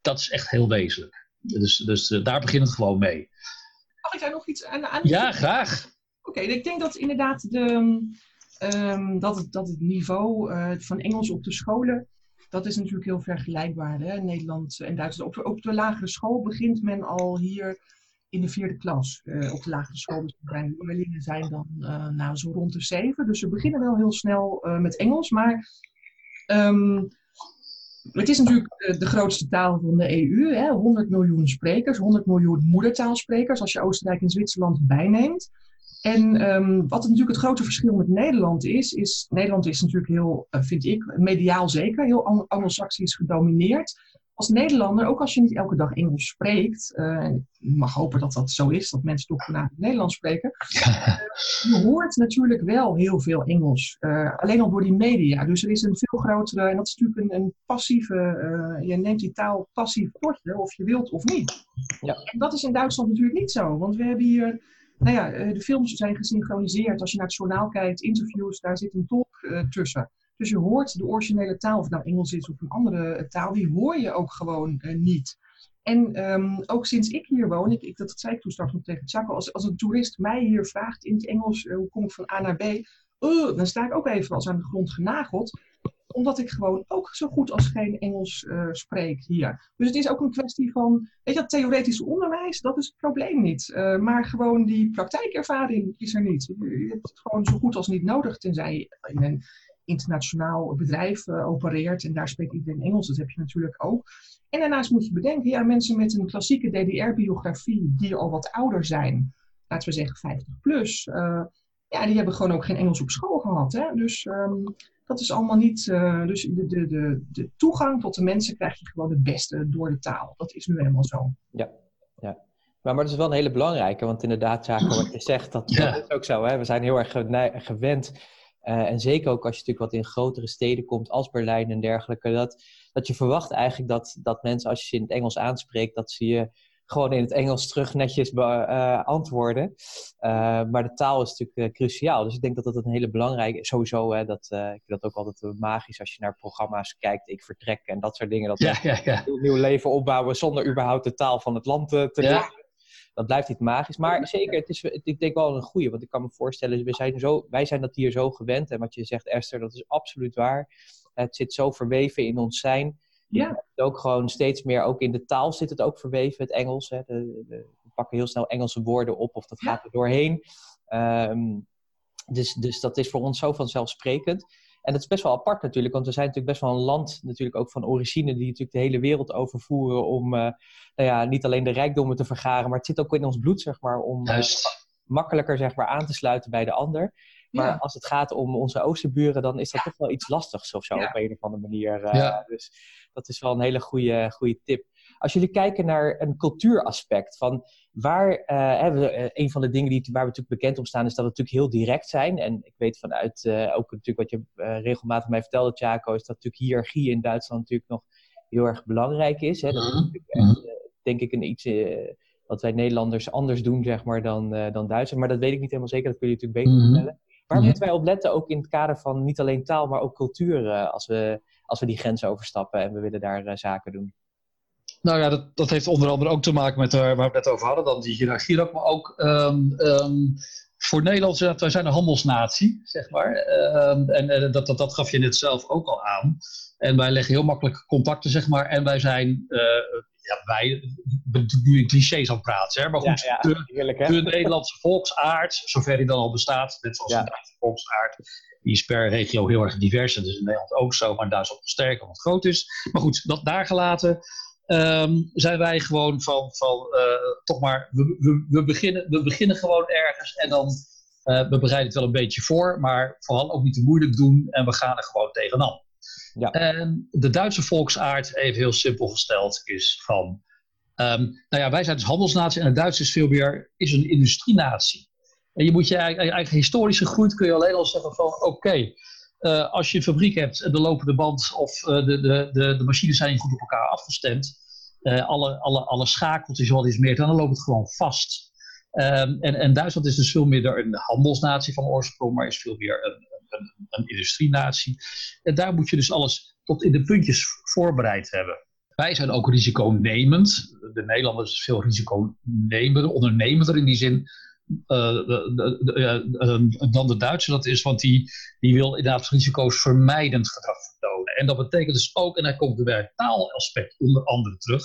dat is echt heel wezenlijk. Dus, dus daar begint het gewoon mee ik daar nog iets aan, aan Ja, graag. Oké, ik denk dat inderdaad de, um, dat, het, dat het niveau uh, van Engels op de scholen, dat is natuurlijk heel vergelijkbaar. Hè? Nederland en Duitsland. Op, op de lagere school begint men al hier in de vierde klas. Uh, op de lagere school dus de leerlingen zijn dan uh, nou, zo rond de zeven. Dus ze beginnen wel heel snel met Engels. Maar um, het is natuurlijk de grootste taal van de EU. Hè? 100 miljoen sprekers, 100 miljoen moedertaalsprekers als je Oostenrijk en Zwitserland bijneemt. En um, wat natuurlijk het grote verschil met Nederland is, is Nederland is natuurlijk heel, uh, vind ik, mediaal zeker, heel anglo-saxisch gedomineerd als Nederlander, ook als je niet elke dag Engels spreekt, uh, ik mag hopen dat dat zo is, dat mensen toch vandaag Nederlands spreken, uh, je hoort natuurlijk wel heel veel Engels, uh, alleen al door die media. Dus er is een veel grotere, en dat is natuurlijk een, een passieve, je neemt die taal passief tot je, of je wilt of niet. Ja. En dat is in Duitsland natuurlijk niet zo, want we hebben hier, nou ja, de films zijn gesynchroniseerd. Als je naar het journaal kijkt, interviews, daar zit een tolk tussen. Dus je hoort de originele taal, of nou Engels is of een andere taal, die hoor je ook gewoon uh, niet. En um, ook sinds ik hier woon, ik, ik, dat zei ik toen straks nog tegen Chaco, als, als een toerist mij hier vraagt in het Engels, uh, hoe kom ik van A naar B, uh, dan sta ik ook even als aan de grond genageld omdat ik gewoon ook zo goed als geen Engels spreek hier. Dus het is ook een kwestie van, weet je, dat theoretische onderwijs, dat is het probleem niet. Maar gewoon die praktijkervaring is er niet. Je hebt het gewoon zo goed als niet nodig, tenzij je in een internationaal bedrijf uh, opereert en daar spreekt iedereen Engels, dat heb je natuurlijk ook. En daarnaast moet je bedenken, ja, mensen met een klassieke DDR-biografie die al wat ouder zijn, laten we zeggen 50 plus, uh, ja, die hebben gewoon ook geen Engels op school gehad. Hè? Dus ehm, dat is allemaal niet. Uh, dus de, de, de, de toegang tot de mensen krijg je gewoon het beste door de taal. Dat is nu helemaal zo. Ja, ja. Maar, maar dat is wel een hele belangrijke, want inderdaad, zaken wat je zegt, dat, dat is ook zo. Hè? We zijn heel erg gewend. Uh, en zeker ook als je natuurlijk wat in grotere steden komt, als Berlijn en dergelijke, dat, dat je verwacht eigenlijk dat, dat mensen, als je ze in het Engels aanspreekt, dat ze je gewoon in het Engels terug netjes beantwoorden. Eh, maar de taal is natuurlijk uh, cruciaal. Dus ik denk dat dat een hele belangrijke is. Sowieso, hè, dat, uh, ik vind dat ook altijd magisch als je naar programma's kijkt. Ik vertrek en dat soort dingen. Dat ja, ja, ja. een nieuw leven opbouwen zonder überhaupt de taal van het land te leren. Dat blijft niet magisch. Maar zeker, het is, ik denk wel een goede. Want ik kan me voorstellen, wij zijn, zo, wij zijn dat hier zo gewend. En wat je zegt, Esther, dat is absoluut waar. Het zit zo verweven in ons zijn. Ja. Ook gewoon steeds meer, ook in de taal zit het ook verweven, het Engels. Hè. De, de, we pakken heel snel Engelse woorden op of dat gaat er doorheen. Um, dus, dus dat is voor ons zo vanzelfsprekend. En dat is best wel apart natuurlijk, want we zijn natuurlijk best wel een land, natuurlijk ook van origine, die natuurlijk de hele wereld overvoeren om uh, nou ja, niet alleen de rijkdommen te vergaren, maar het zit ook in ons bloed, zeg maar, om uh, makkelijker zeg maar, aan te sluiten bij de ander. Maar ja. als het gaat om onze oosterburen, dan is dat toch wel iets lastigs of zo, ja. op een of andere manier. Uh, ja. Dus dat is wel een hele goede, goede tip. Als jullie kijken naar een cultuuraspect, van waar, uh, we, een van de dingen die, waar we natuurlijk bekend om staan, is dat we natuurlijk heel direct zijn. En ik weet vanuit uh, ook natuurlijk wat je uh, regelmatig mij vertelde, Chaco, is dat natuurlijk hiërarchie in Duitsland natuurlijk nog heel erg belangrijk is. Hè? Dat is natuurlijk echt, denk ik, een iets wat wij Nederlanders anders doen, zeg maar, dan, dan Duitsers. Maar dat weet ik niet helemaal zeker, dat kun je natuurlijk beter vertellen. Mm -hmm. Waar moeten wij op letten, ook in het kader van niet alleen taal, maar ook cultuur, als we, als we die grens overstappen en we willen daar zaken doen? Nou ja, dat, dat heeft onder andere ook te maken met waar we het net over hadden, dan die hiërarchie ook, maar ook um, um, voor Nederland, wij zijn een handelsnatie, zeg maar. Um, en dat, dat, dat gaf je net zelf ook al aan. En wij leggen heel makkelijk contacten, zeg maar. En wij zijn, uh, ja, wij, nu in clichés aan het praten, hè. Maar goed, ja, ja, de, heerlijk, de, Nederlandse volksaard, zover die dan al bestaat, net zoals de Duitse volksaard, die is per regio heel erg divers. Dat is in Nederland ook zo, maar in Duitsland nog sterker, omdat het groot is. Maar goed, dat daar gelaten. Um, zijn wij gewoon van, van uh, toch maar, we, we, we, beginnen, we beginnen gewoon ergens en dan, uh, we bereiden het wel een beetje voor, maar vooral ook niet te moeilijk doen en we gaan er gewoon tegenaan. Ja. En de Duitse volksaard, even heel simpel gesteld, is van, um, nou ja, wij zijn dus handelsnatie en de Duits is veel meer, is een industrienatie. En je moet je eigen, eigen historische groei, kun je alleen al zeggen van, oké, okay, uh, als je een fabriek hebt en de lopende band of uh, de, de, de, machines zijn goed op elkaar afgestemd, uh, alle, alle, alle schakeltjes wat is meer, dan loopt het gewoon vast. Um, en, en Duitsland is dus veel meer een handelsnatie van oorsprong, maar is veel meer een, een, een industrienatie. En daar moet je dus alles tot in de puntjes voorbereid hebben. Wij zijn ook risiconemend. De Nederlanders is veel risiconemender, ondernemender in die zin de, uh, dan de Duitse dat is, want die, die wil inderdaad risico's vermijdend gedrag vertonen. En dat betekent dus ook, en daar komt er bij het taalaspect onder andere terug,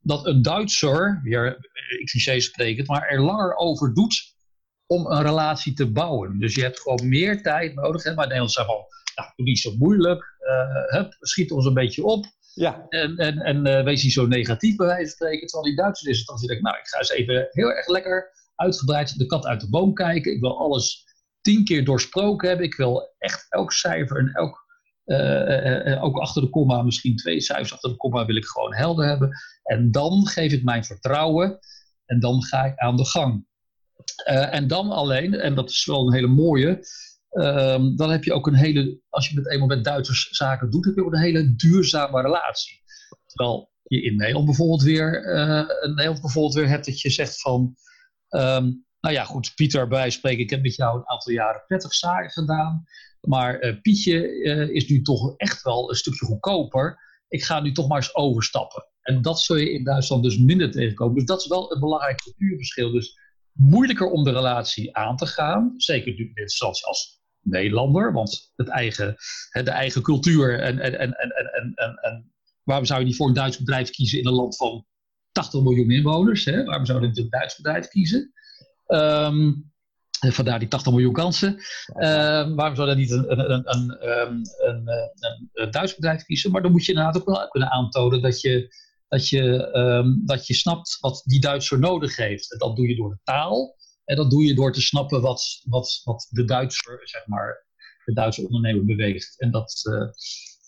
dat een Duitser, weer cliché sprekend, maar er langer over doet om een relatie te bouwen. Dus je hebt gewoon meer tijd nodig. Hè? Maar Nederlanders zeggen van, nou, doe niet zo moeilijk, uh, hup, schiet ons een beetje op. Ja. En, en, en uh, wees niet zo negatief bij wijze van spreken. Terwijl die Duitsers is het dan zit ik, nou, ik ga eens even heel erg lekker uitgebreid de kat uit de boom kijken. Ik wil alles tien keer doorsproken hebben. Ik wil echt elk cijfer en elk, uh, uh, ook achter de komma, misschien twee cijfers achter de komma, wil ik gewoon helder hebben. En dan geef ik mijn vertrouwen en dan ga ik aan de gang. En dan alleen, en dat is wel een hele mooie, um, dan heb je ook een hele, als je met eenmaal met Duitsers zaken doet, heb je ook een hele duurzame relatie. Terwijl je in Nederland bijvoorbeeld weer, in Nederland bijvoorbeeld weer hebt dat je zegt van, Um, nou ja, goed, Pieter bij spreken. Ik heb met jou een aantal jaren prettig zaken gedaan. Maar uh, Pietje uh, is nu toch echt wel een stukje goedkoper. Ik ga nu toch maar eens overstappen. En dat zul je in Duitsland dus minder tegenkomen. Dus dat is wel een belangrijk cultuurverschil. Dus moeilijker om de relatie aan te gaan. Zeker nu in instantie als Nederlander. Want het eigen, de eigen cultuur en, en, en, en, en, en, en waarom zou je niet voor een Duits bedrijf kiezen in een land van 80 miljoen inwoners. Hè? Waarom zouden we een Duits bedrijf kiezen? Um, vandaar die 80 miljoen kansen. Um, waarom zou je niet een, een, een, een, Duits bedrijf kiezen? Maar dan moet je inderdaad ook wel kunnen aantonen dat je, dat je, um, dat je snapt wat die Duitser nodig heeft. En dat doe je door de taal. En dat doe je door te snappen wat, wat, wat de Duitser, zeg maar, de Duitse ondernemer beweegt. En dat,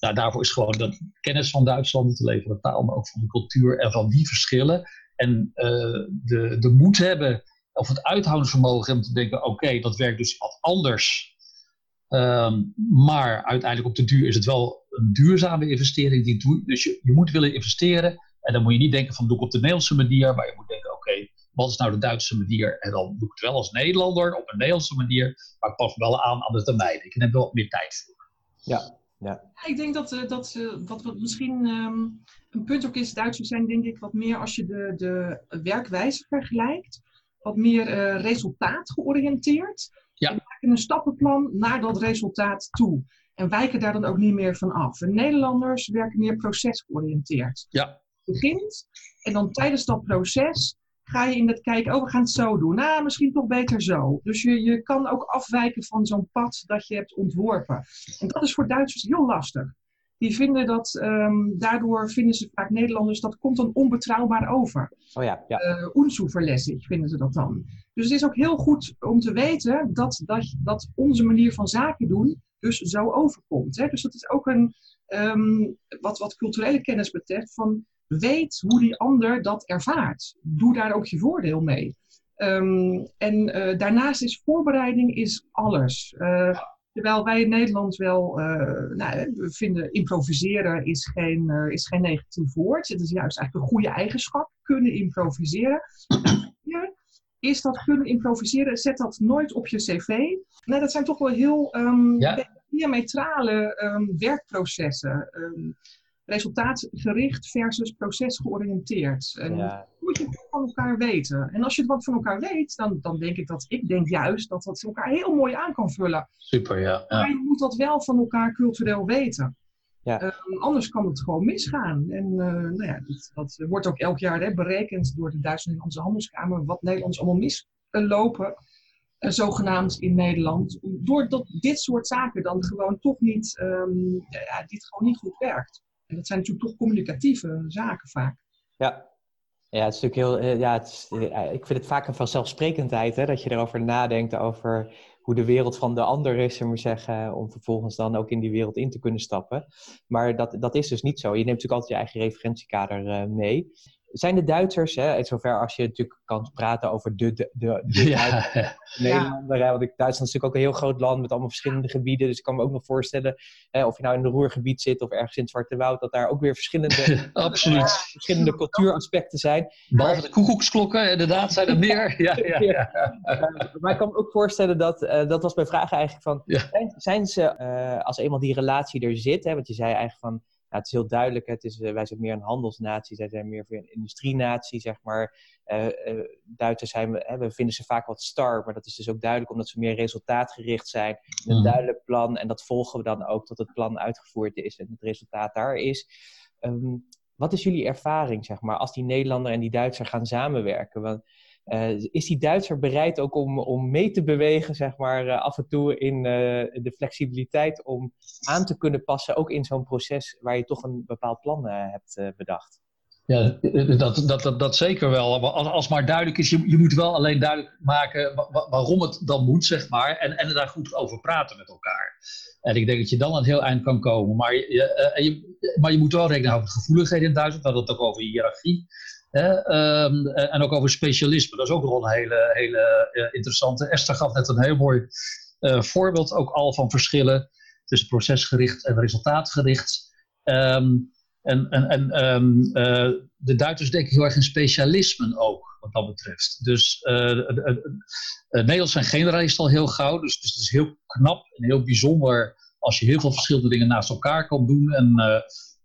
nou, daarvoor is gewoon dat kennis van Duitsland te leveren, taal, maar ook van de cultuur en van die verschillen. En de, de moed hebben, of het uithoudingsvermogen om te denken, oké, dat werkt dus wat anders Ehm, maar uiteindelijk op de duur is het wel een duurzame investering. Die doe, dus je, je moet willen investeren. En dan moet je niet denken van doe ik op de Nederlandse manier. Maar je moet denken oké, wat is nou de Duitse manier? En dan doe ik het wel als Nederlander op een Nederlandse manier. Maar pas wel aan aan de termijn. Ik heb wel wat meer tijd voor. Ja, ja. Ik denk dat, uh, dat uh, wat, wat misschien um, een punt ook is, Duitsers zijn denk ik wat meer als je de, de werkwijze vergelijkt, wat meer uh, resultaat georiënteerd. Ja. We maken een stappenplan naar dat resultaat toe. En wijken daar dan ook niet meer van af. En Nederlanders werken meer procesgeoriënteerd. Ja. Je begint en dan tijdens dat proces ga je in het kijken, oh we gaan het zo doen. Nou, misschien toch beter zo. Dus je, je kan ook afwijken van zo'n pad dat je hebt ontworpen. En dat is voor Duitsers heel lastig die vinden dat, um, daardoor vinden ze vaak Nederlanders, dat komt dan onbetrouwbaar over. Oh ja, ja. Uh, vinden ze dat dan. Dus het is ook heel goed om te weten dat, dat, dat onze manier van zaken doen dus zo overkomt. Hè? Dus dat is ook een, um, wat, wat culturele kennis betreft, van weet hoe die ander dat ervaart. Doe daar ook je voordeel mee. Um, en uh, daarnaast is voorbereiding is alles. Uh, Terwijl wij in Nederland wel, uh, nou, we vinden improviseren is geen, is geen negatief woord. Het is juist eigenlijk een goede eigenschap, kunnen improviseren. Hier is dat kunnen improviseren, zet dat nooit op je cv. Nou, dat zijn toch wel heel um, ja. diametrale um, werkprocessen. Resultaatgericht versus procesgeoriënteerd. En ja. moet je het van elkaar weten. En als je het wat van elkaar weet, dan, dan denk ik dat ik denk juist dat dat elkaar heel mooi aan kan vullen. Super, ja. ja. Maar je moet dat wel van elkaar cultureel weten. Ja. Uh, anders kan het gewoon misgaan. En uh, nou ja, dat, dat, wordt ook elk jaar hè, berekend door de Duitse Nederlandse Handelskamer wat Nederlands allemaal mislopen. Uh, zogenaamd in Nederland. Doordat dit soort zaken dan gewoon toch niet, um, ja, dit gewoon niet goed werkt. En dat zijn natuurlijk toch communicatieve zaken vaak. Ja, ja, het is natuurlijk heel, eh, ja, het eh, ik vind het vaak een vanzelfsprekendheid hè, dat je erover nadenkt over hoe de wereld van de ander is, zullen we zeggen, om vervolgens dan ook in die wereld in te kunnen stappen. Maar dat, dat is dus niet zo. Je neemt natuurlijk altijd je eigen referentiekader uh, mee zijn de Duitsers, hè, in zover als je natuurlijk kan praten over de, de, de, de ja. Nederlander, ja. want Duitsland is natuurlijk ook een heel groot land met allemaal verschillende gebieden, dus ik kan me ook nog voorstellen, hè, of je nou in het Roergebied zit of ergens in het Zwarte Woud, dat daar ook weer verschillende, Absoluut. Uh, verschillende cultuuraspecten zijn. Behalve de koekoeksklokken, inderdaad, zijn er meer. ja, ja, ja. Uh, maar ik kan me ook voorstellen dat, uh, dat was mijn vraag eigenlijk van, zijn, zijn, ze, als eenmaal die relatie er zit, hè, want je zei eigenlijk van, ja, het is heel duidelijk, het is, uh, wij zijn meer een handelsnatie, zij zijn meer een industrienatie, zeg maar. Uh, uh, Duitsers zijn, we, we vinden ze vaak wat star, maar dat is dus ook duidelijk omdat ze meer resultaatgericht zijn. Een mm. duidelijk plan en dat volgen we dan ook tot het plan uitgevoerd is en het resultaat daar is. Um, wat is jullie ervaring, zeg maar, als die Nederlander en die Duitser gaan samenwerken? Want is die Duitser bereid ook om, om mee te bewegen, zeg maar, uh, af en toe in uh, de flexibiliteit om aan te kunnen passen, ook in zo'n proces waar je toch een bepaald plan hebt bedacht? Ja, dat, dat, dat, dat zeker wel. Als, maar duidelijk is, je, je moet wel alleen duidelijk maken waarom het dan moet, zeg maar. En, en daar goed over praten met elkaar. En ik denk dat je dan een heel eind kan komen. Maar je, je, maar je moet wel rekenen over gevoeligheden in Duitsland. We hadden het over hiërarchie. Um, en ook over specialisme. Dat is ook nog een hele, hele uh, interessante. Esther gaf net een heel mooi uh, voorbeeld ook al van verschillen tussen procesgericht en resultaatgericht. Um, en en, en um, uh, de Duitsers denken heel erg in specialismen ook, wat dat betreft. Dus Nederlanders zijn generalisten al heel gauw. Dus, dus het is heel knap en heel bijzonder als je heel veel verschillende dingen naast elkaar kan doen. En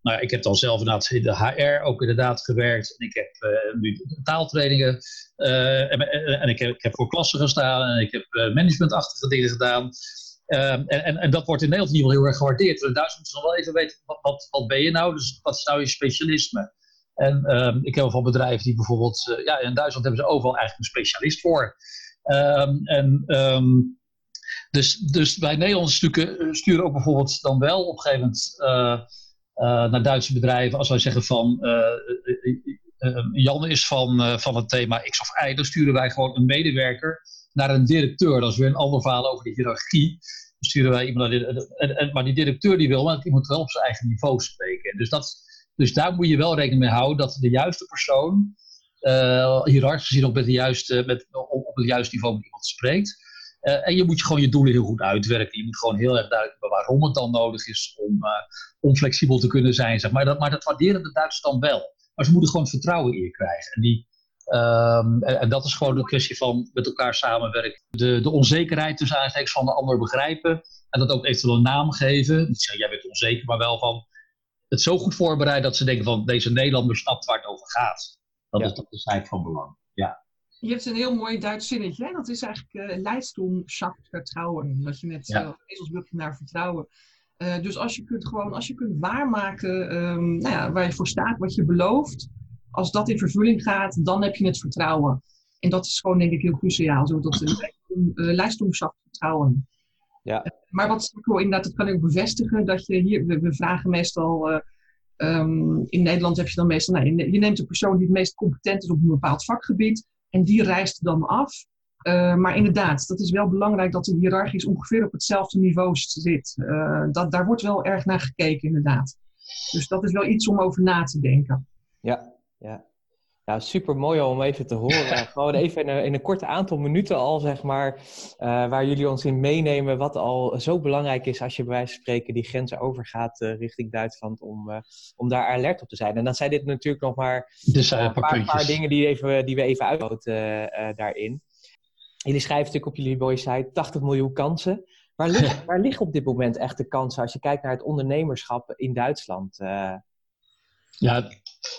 nou, ik heb dan zelf inderdaad in de HR ook inderdaad gewerkt. En ik heb uh, nu taaltrainingen. Uh, en, en ik, heb, ik, heb, voor klassen gestaan. En ik heb uh, managementachtige dingen gedaan. Ehm, en, en, en, dat wordt in Nederland ieder geval heel erg gewaardeerd. In Duitsland moeten ze nog wel even weten, wat, wat, wat, ben je nou? Dus wat is nou je specialisme? En um, ik heb wel van bedrijven die bijvoorbeeld... ja, in Duitsland hebben ze overal eigenlijk een specialist voor. Um, en... dus, dus wij Nederlanders sturen ook bijvoorbeeld dan wel op een gegeven moment naar Duitse bedrijven. Als wij zeggen van uh, Jan is van, van het thema X of Y, dan sturen wij gewoon een medewerker naar een directeur. Dat is weer een ander verhaal over de hiërarchie. Dan sturen wij iemand naar en, maar die directeur die wil, maar die moet wel op zijn eigen niveau spreken. Dus, dat, dus daar moet je wel rekening mee houden dat de juiste persoon, uh, gezien ook met de juiste, met, op, op het juiste niveau met iemand spreekt. Uh, en je moet gewoon je doelen heel goed uitwerken. Je moet gewoon heel erg duidelijk hebben waarom het dan nodig is om, uh, om flexibel te kunnen zijn. Zeg maar. Dat, maar dat waarderen de Duitsers dan wel. Maar ze moeten gewoon vertrouwen in je krijgen. En, die, um, en, en, dat is gewoon een kwestie van met elkaar samenwerken. De, de onzekerheid tussen aanstekens van de ander begrijpen. En dat ook eventueel een naam geven. Niet zeggen, jij bent onzeker, maar wel van het zo goed voorbereiden dat ze denken van deze Nederlander snapt waar het over gaat. Dat, ja. is, dat is eigenlijk van belang. Ja. Je hebt een heel mooi Duits zinnetje. Hè? Dat is eigenlijk uh, Leistung schafft vertrouwen. Dat je net ja. uh, naar vertrouwen. Uh, dus als je kunt gewoon, als je kunt waarmaken um, nou ja, waar je voor staat, wat je belooft. Als dat in vervulling gaat, dan heb je het vertrouwen. En dat is gewoon denk ik heel cruciaal. Zo dat uh, vertrouwen. Ja. maar wat ik wil inderdaad, dat kan ik ook bevestigen. Dat je hier, we, we vragen meestal... Um, in Nederland heb je dan meestal, nou, je neemt de persoon die het meest competent is op een bepaald vakgebied. En die reist dan af. Uh, maar inderdaad, dat is wel belangrijk dat de hiërarchisch ongeveer op hetzelfde niveau zit. Uh, dat, daar wordt wel erg naar gekeken, inderdaad. Dus dat is wel iets om over na te denken. Ja, ja. Ja, super mooi om even te horen. Gewoon even in een, in een korte aantal minuten al, zeg maar, uh, waar jullie ons in meenemen. Wat al zo belangrijk is als je bij wijze van spreken die grenzen overgaat uh, richting Duitsland. Om, uh, om daar alert op te zijn. En dan zijn dit natuurlijk nog maar dus, een paar, paar, dingen die, even, die we even uitloten daarin. Jullie schrijven natuurlijk op jullie mooie site 80 miljoen kansen. Waar, ligt, waar liggen op dit moment echt de kansen als je kijkt naar het ondernemerschap in Duitsland? Ja,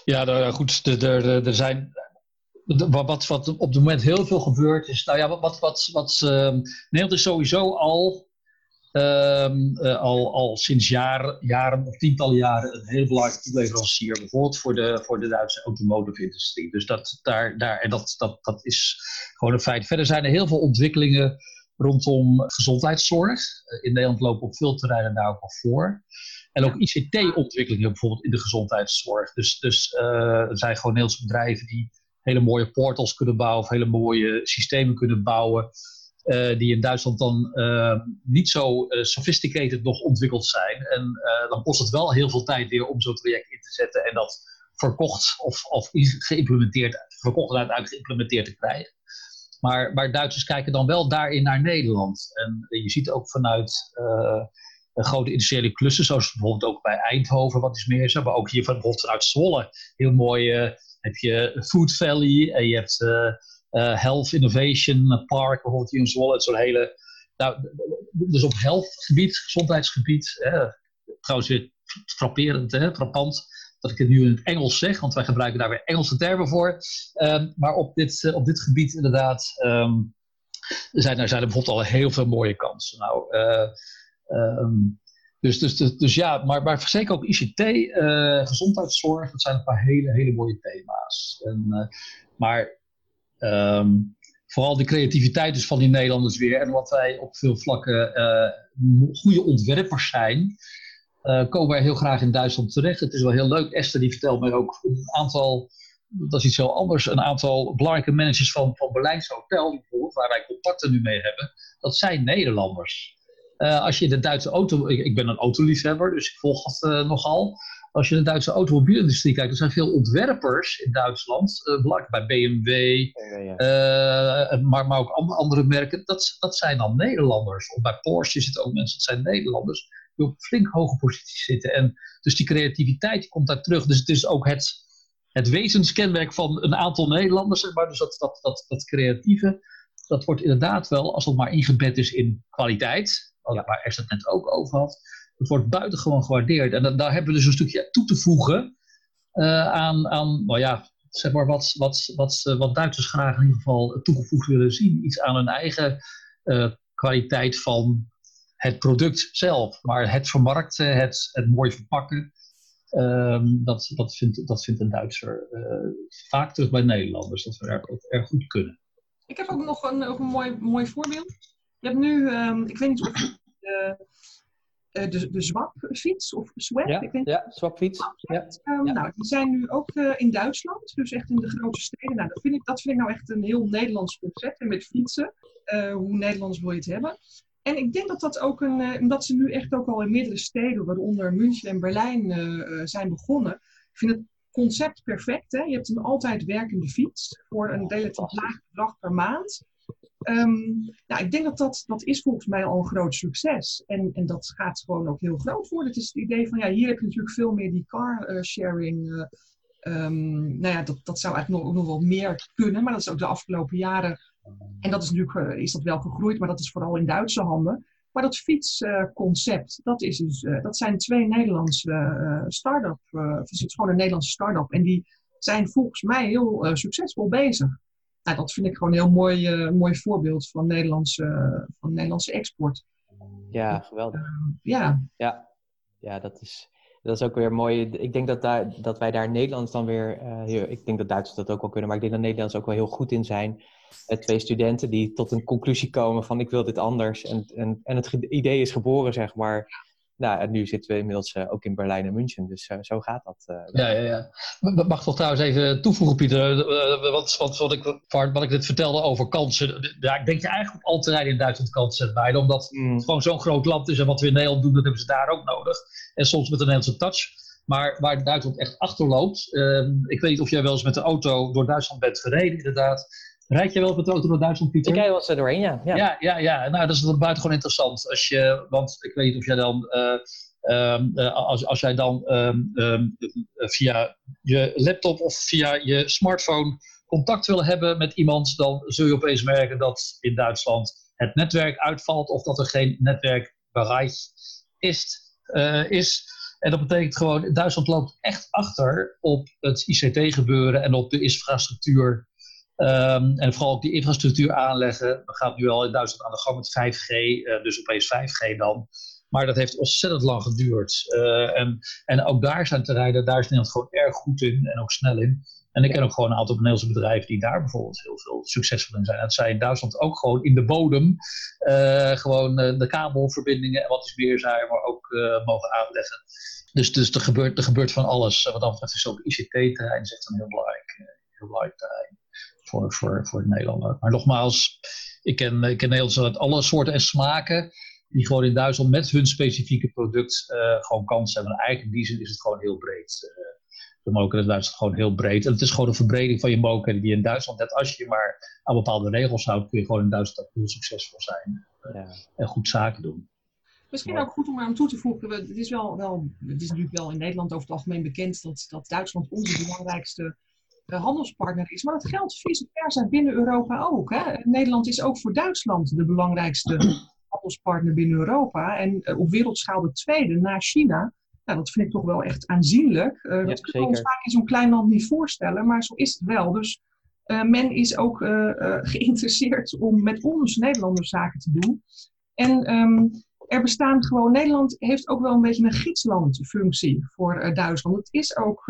ja, nou, goed, er, zijn wat, wat op het moment heel veel gebeurt is, nou ja, wat, wat, wat, uh, Nederland is sowieso al, um, uh, al, al sinds jaar, jaren of tientallen jaren een heel belangrijk leverancier, bijvoorbeeld voor de, voor de Duitse automotive industrie. Dus dat, daar, daar, en dat, dat, dat is gewoon een feit. Verder zijn er heel veel ontwikkelingen rondom gezondheidszorg. In Nederland lopen op veel terreinen daar ook al voor. En ook ICT-ontwikkelingen bijvoorbeeld in de gezondheidszorg. Dus, dus uh, er zijn gewoon heel veel bedrijven die hele mooie portals kunnen bouwen of hele mooie systemen kunnen bouwen. Uh, die in Duitsland dan uh, niet zo sophisticated nog ontwikkeld zijn. En dan kost het wel heel veel tijd weer om zo'n traject in te zetten en dat verkocht of, of geïmplementeerd, verkocht en uiteindelijk geïmplementeerd te krijgen. Maar, maar Duitsers kijken dan wel daarin naar Nederland. En je ziet ook vanuit grote industriële klussen, zoals bijvoorbeeld ook bij Eindhoven, wat is meer zo. Maar ook hier van, bijvoorbeeld vanuit Zwolle, heel mooi uh, heb je Food Valley en je hebt uh, uh, Health Innovation Park, bijvoorbeeld hier in Zwolle. Het zo'n hele, nou, dus op healthgebied, gezondheidsgebied, trouwens weer frapperend, hè, dat ik het nu in het Engels zeg, want wij gebruiken daar weer Engelse termen voor. Um, maar op dit, op dit gebied inderdaad um, zijn, er, zijn er bijvoorbeeld al heel veel mooie kansen. Nou, Um, dus, dus, dus, dus, ja, maar, maar zeker ook ICT, eh, gezondheidszorg, dat zijn een paar hele, hele mooie thema's. En, uh, maar um, vooral de creativiteit dus van die Nederlanders weer. En wat wij op veel vlakken uh, goede ontwerpers zijn, komen wij heel graag in Duitsland terecht. Het is wel heel leuk. Esther die vertelt mij ook een aantal, dat is iets heel anders, een aantal belangrijke managers van, van Berlijnse Hotel, bijvoorbeeld, waar wij contacten nu mee hebben. Dat zijn Nederlanders. Uh, als je de Duitse auto, ik, ik, ben een autoliefhebber, dus ik volg dat uh, nogal. Als je de Duitse automobielindustrie kijkt, er zijn veel ontwerpers in Duitsland, uh, belangrijk bij BMW, ja. maar, maar ook andere merken, dat, dat zijn dan Nederlanders. Of bij Porsche zitten ook mensen, dat zijn Nederlanders, die op flink hoge posities zitten. En dus die creativiteit komt daar terug. Dus het is ook het, het wezenskenmerk van een aantal Nederlanders, maar. Dus dat, dat, dat, dat creatieve, dat wordt inderdaad wel, als het maar ingebed is in kwaliteit, ja. waar Esther het net ook over had. Het wordt buitengewoon gewaardeerd. En dat, daar hebben we dus een stukje toe te voegen uh, aan, aan nou ja, zeg maar wat, wat, wat, uh, wat Duitsers graag in ieder geval toegevoegd willen zien. Iets aan hun eigen uh, kwaliteit van het product zelf. Maar het vermarkten, het, het mooi verpakken, um, dat, dat, vindt, dat vindt een Duitser vaak terug bij Nederlanders. Dat we erg, erg goed kunnen. Ik heb ook nog een, nog een mooi, mooi voorbeeld. Je hebt nu, um, ik weet niet of de, uh, de, de swapfiets of swap, ja, ik weet ja swapfiets. Ja. Um, ja. Nou, die zijn nu ook uh, in Duitsland, dus echt in de grote steden. Nou, dat vind, ik, dat vind ik nou echt een heel Nederlands concept. En met fietsen. hoe Nederlands wil je het hebben? En ik denk dat dat ook een, omdat ze nu echt ook al in meerdere steden, waaronder München en Berlijn, zijn begonnen. Ik vind het concept perfect. Hè? Je hebt een altijd werkende fiets voor een relatief laag bedrag per maand. Um, nou, ik denk dat, dat dat is volgens mij al een groot succes. En, en dat gaat gewoon ook heel groot worden. Het is het idee van, ja, hier heb je natuurlijk veel meer die car uh, sharing. Uh, um, nou ja, dat, dat zou eigenlijk nog, nog wel meer kunnen. Maar dat is ook de afgelopen jaren. En dat is natuurlijk, uh, is dat wel gegroeid, maar dat is vooral in Duitse handen. Maar dat fietsconcept, dat, is dus, dat zijn twee Nederlandse start-up. het is gewoon een Nederlandse start-up. En die zijn volgens mij heel succesvol bezig nou, dat vind ik gewoon een heel mooi, uh, mooi voorbeeld van Nederlandse, van Nederlandse export. Ja, geweldig. Uh, ja. ja. Ja, dat is, dat is ook weer mooi. Ik denk dat, daar, dat wij daar Nederlands dan weer, uh, heel, ik denk dat Duitsers dat ook wel kunnen, maar ik denk dat Nederlands ook wel heel goed in zijn. twee studenten die tot een conclusie komen van ik wil dit anders. En, en, en het idee is geboren, zeg maar. Nou, en nu zitten we inmiddels uh, ook in Berlijn en München, dus uh, zo gaat dat. Uh, ja, ja, ja. Mag toch trouwens even toevoegen, Pieter, want, want wat, ik, wat ik net vertelde over kansen, ja, ik denk je eigenlijk op al terreinen in Duitsland kansen bij, omdat mm. het gewoon zo'n groot land is en wat we in Nederland doen, dat hebben ze daar ook nodig. En soms met een Nederlandse touch. Maar waar Duitsland echt achterloopt, ehm, ik weet niet of jij wel eens met de auto door Duitsland bent gereden, inderdaad. Rijd je wel de auto door Duitsland, Pieter? Ik rij wel eens er doorheen, ja. ja. Ja, ja, ja. Nou, dat is buitengewoon interessant. Als je, want ik weet niet of jij dan... Uh, als, als jij dan um, um, via je laptop of via je smartphone contact wil hebben met iemand, dan zul je opeens merken dat in Duitsland het netwerk uitvalt of dat er geen netwerkbereik is. Uh, is. En dat betekent gewoon, Duitsland loopt echt achter op het ICT-gebeuren en op de infrastructuur Um, en vooral ook die infrastructuur aanleggen. We gaan nu al in Duitsland aan de gang met 5G, uh, eh, dus opeens 5G dan. Maar dat heeft ontzettend lang geduurd. Uh, en, en ook daar zijn terreinen, daar is Nederland gewoon erg goed in en ook snel in. En ik ken ook gewoon een aantal Nederlandse bedrijven die daar bijvoorbeeld heel veel succesvol in zijn. Dat zij in Duitsland ook gewoon in de bodem uh, gewoon de kabelverbindingen en wat is meer zijn, maar ook mogen aanleggen. Dus, dus er, gebeurt, er gebeurt van alles. Wat dat betreft is ook ICT-terrein is echt een heel belangrijk, heel belangrijk terrein voor, voor, voor de Nederlander. Maar nogmaals, ik ken, ik ken Nederlanders uit alle soorten en smaken die gewoon in Duitsland met hun specifieke product uh, gewoon kans hebben. En eigenlijk in die zin is het gewoon heel breed. Uh, de moker in Duitsland gewoon heel breed. En het is gewoon een verbreding van je moker die in Duitsland, net als je maar aan bepaalde regels houdt, kun je gewoon in Duitsland heel succesvol zijn. Uh, ja. En goed zaken doen. Misschien ook goed om aan toe te voegen. Het is, wel, wel, het is natuurlijk wel in Nederland over het algemeen bekend dat, dat Duitsland onze belangrijkste handelspartner is. Maar dat geldt vice versa binnen Europa ook. Hè? Nederland is ook voor Duitsland de belangrijkste handelspartner binnen Europa. En uh, op wereldschaal de tweede na China. Nou, dat vind ik toch wel echt aanzienlijk. Uh, ja, dat kunnen we ons vaak in zo'n klein land niet voorstellen, maar zo is het wel. Dus uh, men is ook geïnteresseerd om met ons Nederlanders zaken te doen. En um, er bestaan gewoon, Nederland heeft ook wel een beetje een gidslandfunctie voor Duitsland. Het is ook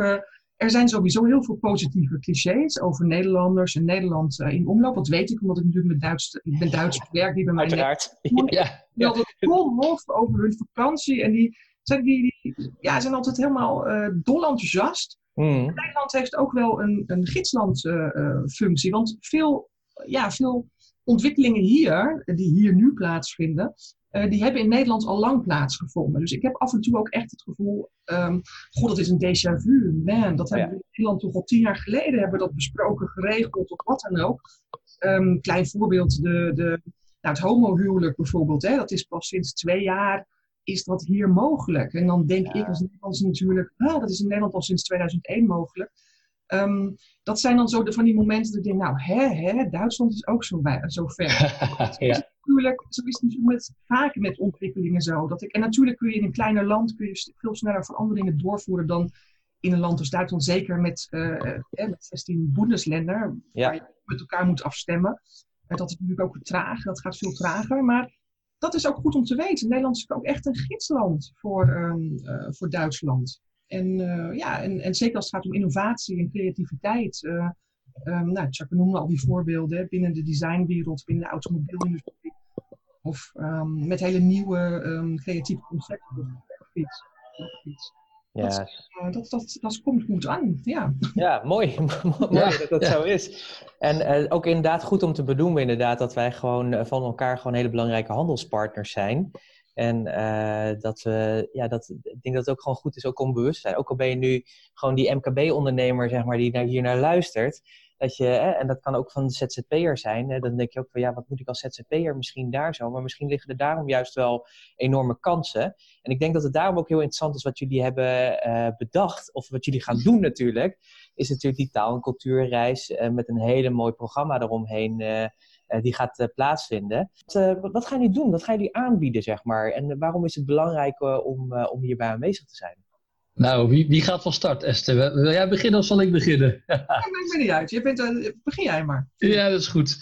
er zijn sowieso heel veel positieve clichés over Nederlanders en Nederland uh, in omloop. Dat weet ik, omdat ik natuurlijk met Duits, ik ben Duits werk die bij mij Uiteraard. Ja. Die hadden vol lof over hun vakantie. En die zijn, die, die ja, zijn altijd helemaal uh, dol enthousiast. Mm. Nederland heeft ook wel een, een gidslandfunctie. Uh, want veel, ja, veel ontwikkelingen hier, die hier nu plaatsvinden, uh, die hebben in Nederland al lang plaatsgevonden. Dus ik heb af en toe ook echt het gevoel, um, god, dat is een déjà vu. Man, dat hebben we in Nederland toch al tien jaar geleden hebben we dat besproken, geregeld of wat dan ook. Um, klein voorbeeld, de, de, nou, het homohuwelijk bijvoorbeeld, hè, dat is pas sinds twee jaar is dat hier mogelijk. En dan denk ja. ik als Nederlands natuurlijk, ah, dat is in Nederland al sinds 2001 mogelijk. Um, dat zijn dan zo de, van die momenten dat ik denk, nou, hè, hè, Duitsland is ook zo, bij, zo ver. ja. Natuurlijk, zo is het natuurlijk met, vaak met ontwikkelingen zo. Dat ik, en natuurlijk kun je in een kleiner land kun je veel sneller veranderingen doorvoeren dan in een land als Duitsland. Zeker met, uh, met 16 Bundesländer, ja. waar je met elkaar moet afstemmen. En dat is natuurlijk ook traag, dat gaat veel trager. Maar dat is ook goed om te weten. Nederland is ook echt een gidsland voor, um, uh, voor Duitsland. En, uh, ja, en, en zeker als het gaat om innovatie en creativiteit. Um, nou, Jacques noemde al die voorbeelden binnen de designwereld, binnen de automobielindustrie. Of um, met hele nieuwe um, creatieve concepten. Ja. Dat, uh, dat, dat, dat, komt goed aan, ja. Ja, mooi. mooi dat dat zo is. En uh, ook inderdaad goed om te benoemen inderdaad dat wij gewoon van elkaar gewoon hele belangrijke handelspartners zijn. En uh, dat we, ja, dat, ik denk dat het ook gewoon goed is ook om bewust te zijn. Ook al ben je nu gewoon die MKB-ondernemer, zeg maar, die naar, hier naar luistert. Dat je, en dat kan ook van de ZZP'er zijn. Hè, dan denk je ook van, ja, wat moet ik als ZZP'er misschien daar zo? Maar misschien liggen er daarom juist wel enorme kansen. En ik denk dat het daarom ook heel interessant is wat jullie hebben uh, bedacht. Of wat jullie gaan doen natuurlijk. Is natuurlijk die taal- en cultuurreis uh, met een hele mooi programma eromheen uh, die gaat plaatsvinden. Wat, wat, gaan jullie doen? Wat gaan jullie aanbieden, zeg maar? En waarom is het belangrijk om, om hierbij aanwezig te zijn? Nou, wie, wie gaat van start, Esther? Wil jij beginnen of zal ik beginnen? dat maakt me niet uit. Je bent, begin jij maar. Ja, dat is goed.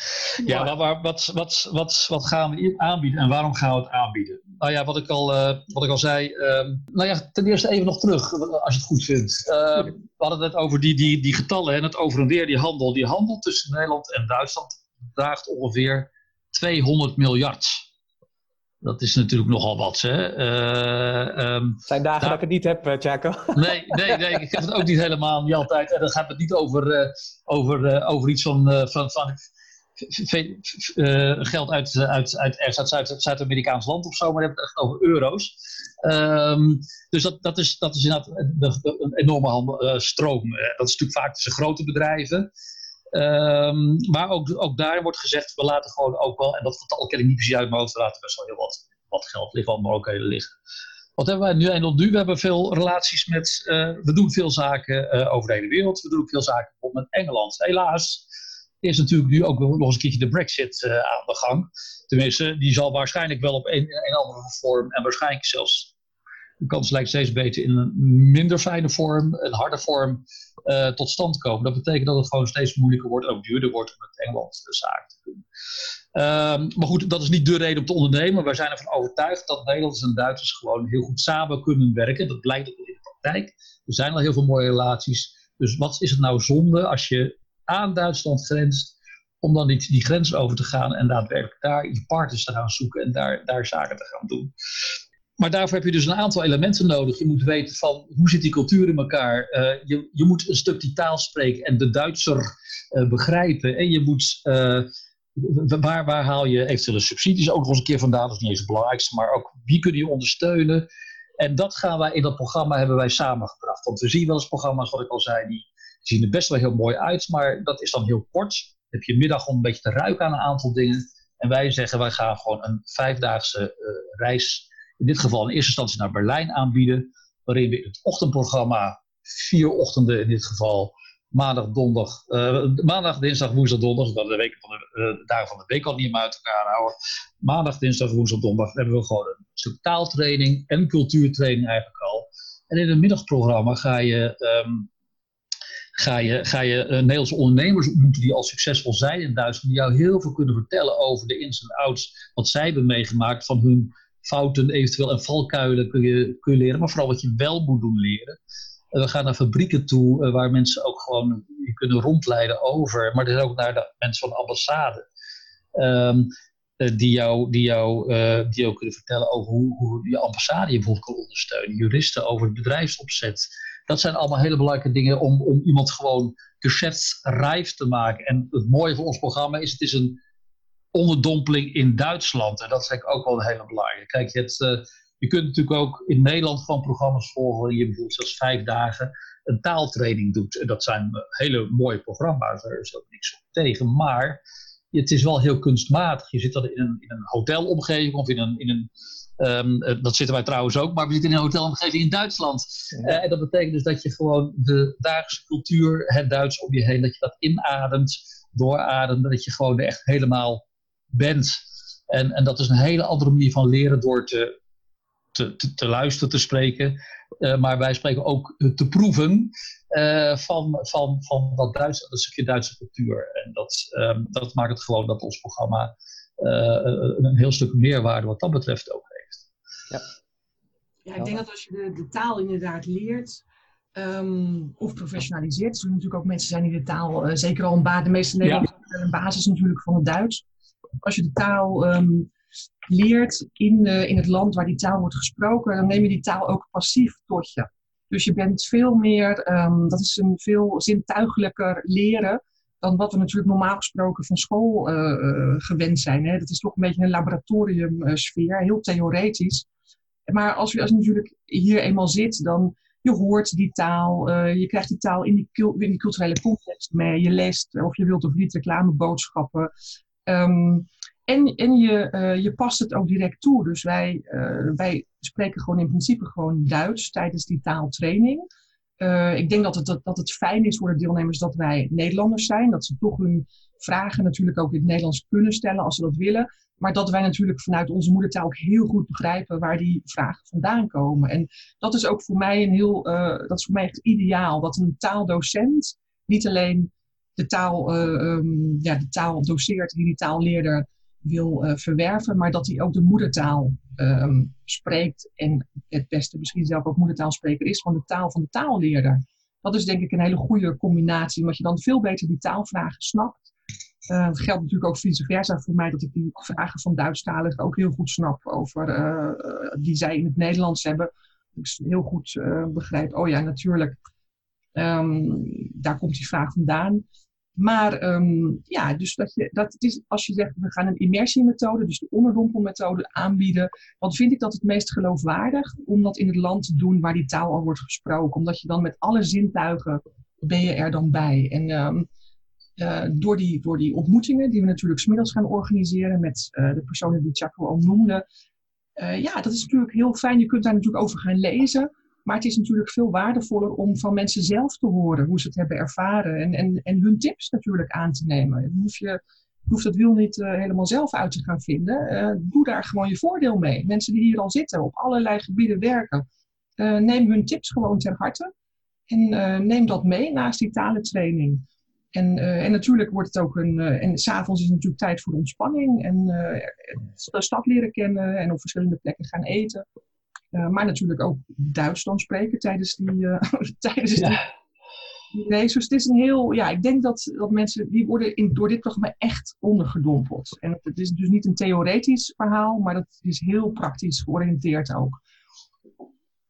Ja, wat, wat, wat, wat gaan we aanbieden en waarom gaan we het aanbieden? Nou ja, wat ik al, wat ik al zei. Um, nou ja, ten eerste even nog terug, als je het goed vindt. Uh, we hadden het net over die, die, die getallen en het over en weer, die handel. Die handel tussen Nederland en Duitsland draagt ongeveer 200 miljard. Dat is natuurlijk nogal wat. Hè? Uh, um, zijn dagen daar... dat ik het niet heb, Chaco. Nee, nee, nee, ik heb het ook niet helemaal, niet altijd. En dan gaat het niet over, uh, over, uh, over iets van, van, van geld uit, uit, uit, uit Zuid-Amerikaans land of zo, maar je hebt het echt over euro's. Um, dus dat, dat, is, dat is inderdaad een enorme handel, stroom. dat is natuurlijk vaak tussen grote bedrijven. Um, maar ook, ook daar wordt gezegd, we laten gewoon ook wel, en dat vertal ken ik niet precies uit mijn hoofd, we laten best wel heel wat, wat geld liggen, wat mogelijkheden liggen. Wat hebben wij nu en nu? We hebben veel relaties met, uh, we doen veel zaken uh, over de hele wereld. We doen ook veel zaken met Engeland. Helaas is natuurlijk nu ook nog eens een keertje de brexit uh, aan de gang. Tenminste, die zal waarschijnlijk wel op een, een andere vorm en waarschijnlijk zelfs de kans lijkt steeds beter in een minder fijne vorm, een harde vorm, uh, tot stand komen. Dat betekent dat het gewoon steeds moeilijker wordt, ook duurder wordt om met Engeland de zaak te doen. Um, maar goed, dat is niet de reden om te ondernemen. Wij zijn ervan overtuigd dat Nederlanders en Duitsers gewoon heel goed samen kunnen werken. Dat blijkt ook in de praktijk. Er zijn al heel veel mooie relaties. Dus wat is het nou zonde als je aan Duitsland grenst, om dan die, die grens over te gaan en daadwerkelijk daar je partners te gaan zoeken en daar, daar zaken te gaan doen maar daarvoor heb je dus een aantal elementen nodig. Je moet weten van hoe zit die cultuur in elkaar. Uh, je, je moet een stuk die taal spreken en de Duitser uh, begrijpen. En je moet, uh, waar, waar haal je eventuele subsidies ook nog eens een keer vandaan. Dat is niet eens het belangrijkste, maar ook wie kun je ondersteunen. En dat gaan wij in dat programma hebben wij samengebracht. Want we zien wel eens programma's, wat ik al zei, die zien er best wel heel mooi uit. Maar dat is dan heel kort. Dan heb je middag om een beetje te ruiken aan een aantal dingen. En wij zeggen, wij gaan gewoon een vijfdaagse reis in dit geval in eerste instantie naar Berlijn aanbieden, waarin we het ochtendprogramma, vier ochtenden in dit geval, maandag, donderdag, uh, maandag, dinsdag, woensdag, donderdag, dat de, week van de, uh, de dagen van de week al niet meer uit elkaar houden. Maandag, dinsdag, woensdag, donderdag hebben we gewoon een stuk taaltraining en cultuurtraining eigenlijk al. En in het middagprogramma ga je, um, ga je, ga je uh, Nederlandse ondernemers ontmoeten die al succesvol zijn in Duitsland, die jou heel veel kunnen vertellen over de ins en outs, wat zij hebben meegemaakt van hun fouten eventueel en valkuilen kun je, kun je leren, maar vooral wat je wel moet doen leren. we gaan naar fabrieken toe uh, waar mensen ook gewoon je kunnen rondleiden over, maar er ook naar de mensen van de ambassade. Um, uh, die, jou, die, jou, uh, die jou kunnen vertellen over hoe, hoe je ambassade je bijvoorbeeld kan ondersteunen. Juristen over het bedrijfsopzet. Dat zijn allemaal hele belangrijke dingen om, om iemand gewoon geschäftsrijf te maken. En het mooie van ons programma is, het is een onderdompeling in Duitsland. En dat is eigenlijk ook wel een hele belangrijke. Kijk, het, uh, je kunt natuurlijk ook in Nederland gewoon programma's volgen je bijvoorbeeld zelfs vijf dagen een taaltraining doet. En dat zijn hele mooie programma's, daar is ook niks op tegen. Maar het is wel heel kunstmatig. Je zit dan in een, in een hotelomgeving of in een, in een um, dat zitten wij trouwens ook, maar we zitten in een hotelomgeving in Duitsland. Ja. Uh, en dat betekent dus dat je gewoon de dagelijkse cultuur, het Duits om je heen, dat je dat inademt, doorademt, dat je gewoon echt helemaal bent. En, en dat is een hele andere manier van leren door te, te, te, te luisteren, te spreken. Uh, maar wij spreken ook te proeven uh, van, van, van dat, Duits, dat stukje Duitse cultuur. En dat, um, dat maakt het gewoon dat ons programma uh, een heel stuk meerwaarde wat dat betreft ook heeft. Ja, ja ik denk dat als je de, de taal inderdaad leert, um, of professionaliseert. Er natuurlijk ook mensen zijn die de taal, uh, zeker al een basis, de meeste Nederlanders ja. een basis natuurlijk van het Duits als je de taal um, leert in, uh, in het land waar die taal wordt gesproken, dan neem je die taal ook passief tot je. Dus je bent veel meer, ehm, dat is een veel zintuigelijker leren dan wat we natuurlijk normaal gesproken van school uh, gewend zijn. Hè. Dat is toch een beetje een laboratoriumsfeer, heel theoretisch. Maar als je, als natuurlijk hier eenmaal zit, dan je hoort die taal, je krijgt die taal in die, in die, culturele context mee. Je leest of je wilt of niet reclameboodschappen. Um, en en je, uh, je past het ook direct toe. Dus wij, uh, wij spreken gewoon in principe gewoon Duits tijdens die taaltraining. Uh, ik denk dat het, dat, dat het fijn is voor de deelnemers dat wij Nederlanders zijn. Dat ze toch hun vragen natuurlijk ook in het Nederlands kunnen stellen als ze dat willen. Maar dat wij natuurlijk vanuit onze moedertaal ook heel goed begrijpen waar die vragen vandaan komen. En dat is ook voor mij een heel, dat is voor mij echt ideaal. Dat een taaldocent niet alleen de taal, uh, um, ja, de taal doseert die die taalleerder wil uh, verwerven, maar dat hij ook de moedertaal um, spreekt. En het beste misschien zelf ook moedertaalspreker is van de taal van de taalleerder. Dat is denk ik een hele goede combinatie, omdat je dan veel beter die taalvragen snapt. Uh, dat geldt natuurlijk ook vice versa voor mij, dat ik die vragen van Duitsstaligen ook heel goed snap over die zij in het Nederlands hebben. Ik heel goed uh, begrijp, oh ja, natuurlijk, um, daar komt die vraag vandaan. Maar um, ja, dus dat je, dat is, als je zegt we gaan een immersiemethode, dus de onderdompelmethode aanbieden, dan vind ik dat het meest geloofwaardig om dat in het land te doen waar die taal al wordt gesproken. Omdat je dan met alle zintuigen ben je er dan bij. En um, uh, door, die, door die ontmoetingen die we natuurlijk smiddags gaan organiseren met uh, de personen die Chaco al noemde. Uh, ja, dat is natuurlijk heel fijn. Je kunt daar natuurlijk over gaan lezen. Maar het is natuurlijk veel waardevoller om van mensen zelf te horen hoe ze het hebben ervaren. En, en, en hun tips natuurlijk aan te nemen. Je hoeft, je, hoeft dat wiel niet uh, helemaal zelf uit te gaan vinden. Uh, doe daar gewoon je voordeel mee. Mensen die hier al zitten, op allerlei gebieden werken. Uh, neem hun tips gewoon ter harte. En neem dat mee naast die talentraining. En, en natuurlijk wordt het ook een. en s'avonds is het natuurlijk tijd voor ontspanning. En de stad leren kennen en op verschillende plekken gaan eten. Uh, maar natuurlijk ook Duits dan spreken tijdens die, uh, tijdens ja. die, race. Dus het is een heel, ja, ik denk dat, dat mensen, die worden in, door dit programma echt ondergedompeld. En het is dus niet een theoretisch verhaal, maar dat is heel praktisch georiënteerd ook.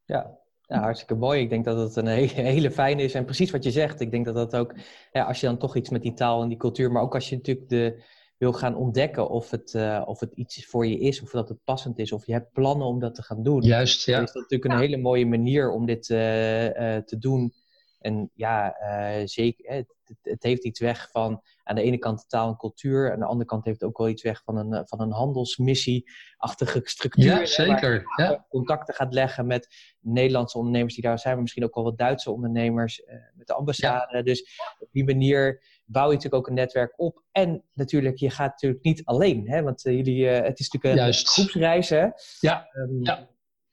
Ja, ja, hartstikke mooi. Ik denk dat het een hele, hele fijne is. En precies wat je zegt, ik denk dat dat ook, ja, als je dan toch iets met die taal en die cultuur, maar ook als je natuurlijk de, wil gaan ontdekken of het, uh, of het iets voor je is, of dat het passend is, of je hebt plannen om dat te gaan doen. Juist, ja. Dan is dat natuurlijk een hele mooie manier om dit uh, uh, te doen. En ja, zeker, het, het, heeft iets weg van aan de ene kant de taal en cultuur, aan de andere kant heeft het ook wel iets weg van een, van een handelsmissie-achtige structuur. Ja, zeker. Waar je contacten gaat leggen met Nederlandse ondernemers die daar zijn, maar misschien ook wel wat Duitse ondernemers, met de ambassade. Ja. Dus op die manier bouw je natuurlijk ook een netwerk op. En natuurlijk, je gaat natuurlijk niet alleen, hè? want uh, jullie, uh, het is natuurlijk een Juist. groepsreis. Hè? Ja, um, ja.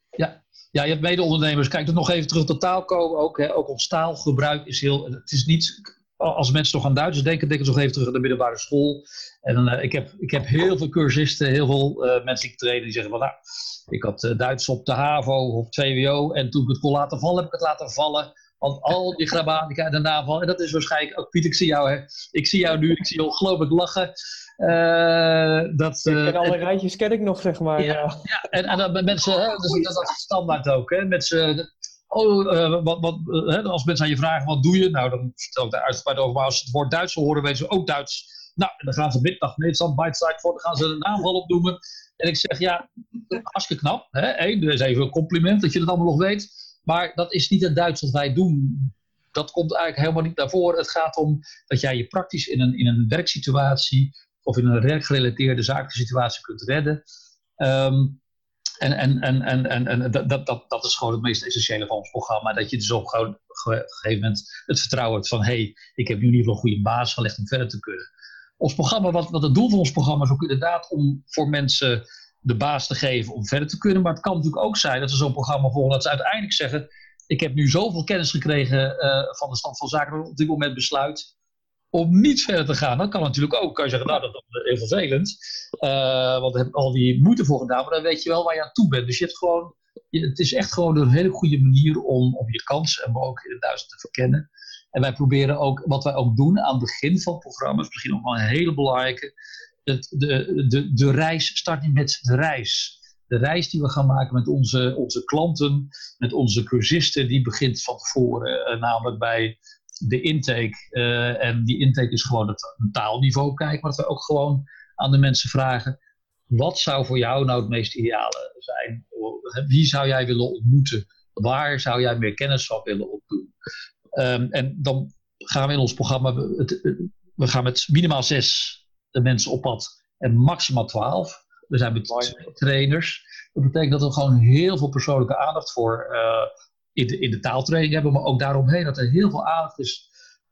ja. Ja, je hebt mede-ondernemers. Kijk, er nog even terug tot taal komen. Ook, hè, ook ons taalgebruik is heel. Het is niet. Als mensen toch aan Duits denken, denken ze nog even terug aan de middelbare school. En dan, uh, ik, heb, ik heb heel veel cursisten, heel veel uh, mensen die ik trainen, die zeggen van nou, ik had uh, Duits op de HAVO of 2WO en toen ik het kon laten vallen, heb ik het laten vallen. Want al die grammatica en de naval, en dat is waarschijnlijk ook, Piet, ik zie jou, hè. Ik zie jou nu, ik zie je ongelooflijk lachen. Uh, dat, uh, en alle rijtjes ken ik nog, zeg maar. Ja, ja. ja. en, en dat mensen, hè, dus dat, dat is standaard ook, hè. Mensen, oh, uh, wat, wat, hè, als mensen aan je vragen, wat doe je? Nou, dan vertel ik daar uitgebreid over. Maar als ze het woord Duits horen, weten ze ook Duits. Nou, en dan gaan ze middag Nederland Biteside voor, dan gaan ze een aanval opnoemen. En ik zeg, ja, hartstikke knap. Hè? Eén, dus even een compliment dat je dat allemaal nog weet. Maar dat is niet het Duits wat wij doen. Dat komt eigenlijk helemaal niet naar voren. Het gaat om dat jij je praktisch in een, in een werksituatie of in een werkgerelateerde zakelijke situatie kunt redden. Um, en, en, en, en, en, en dat, dat, dat is gewoon het meest essentiële van ons programma. Dat je dus op een gegeven moment het vertrouwen hebt van... hé, hey, ik heb nu in ieder geval een goede basis gelegd om verder te kunnen. Ons programma, wat, wat het doel van ons programma is ook inderdaad om voor mensen de baas te geven om verder te kunnen. Maar het kan natuurlijk ook zijn dat ze zo'n programma volgen dat ze uiteindelijk zeggen: Ik heb nu zoveel kennis gekregen uh, van de stand van zaken dat ik op dit moment besluit om niet verder te gaan. Dat kan natuurlijk ook. Kan je zeggen: Nou, dat is heel vervelend, uh, want daar heb ik al die moeite voor gedaan. Maar dan weet je wel waar je aan toe bent. Dus je hebt gewoon, het is echt gewoon een hele goede manier om, om je kansen en ook in het Duits te verkennen. En wij proberen ook, wat wij ook doen aan het begin van het programma, is misschien ook wel een hele belangrijke de, de, de reis start niet met de reis. de reis die we gaan maken met onze, onze klanten, met onze cursisten, die begint van tevoren, namelijk bij de intake. en die intake is gewoon het taalniveau kijken, maar dat we ook gewoon aan de mensen vragen: wat zou voor jou nou het meest ideale zijn? Wie zou jij willen ontmoeten? Waar zou jij meer kennis van willen opdoen? Um, en dan gaan we in ons programma, we gaan met minimaal zes mensen op pad en maximaal twaalf. We zijn met trainers. Dat betekent dat we gewoon heel veel persoonlijke aandacht voor uh, in, de, in de taaltraining hebben, maar ook daaromheen dat er heel veel aandacht is.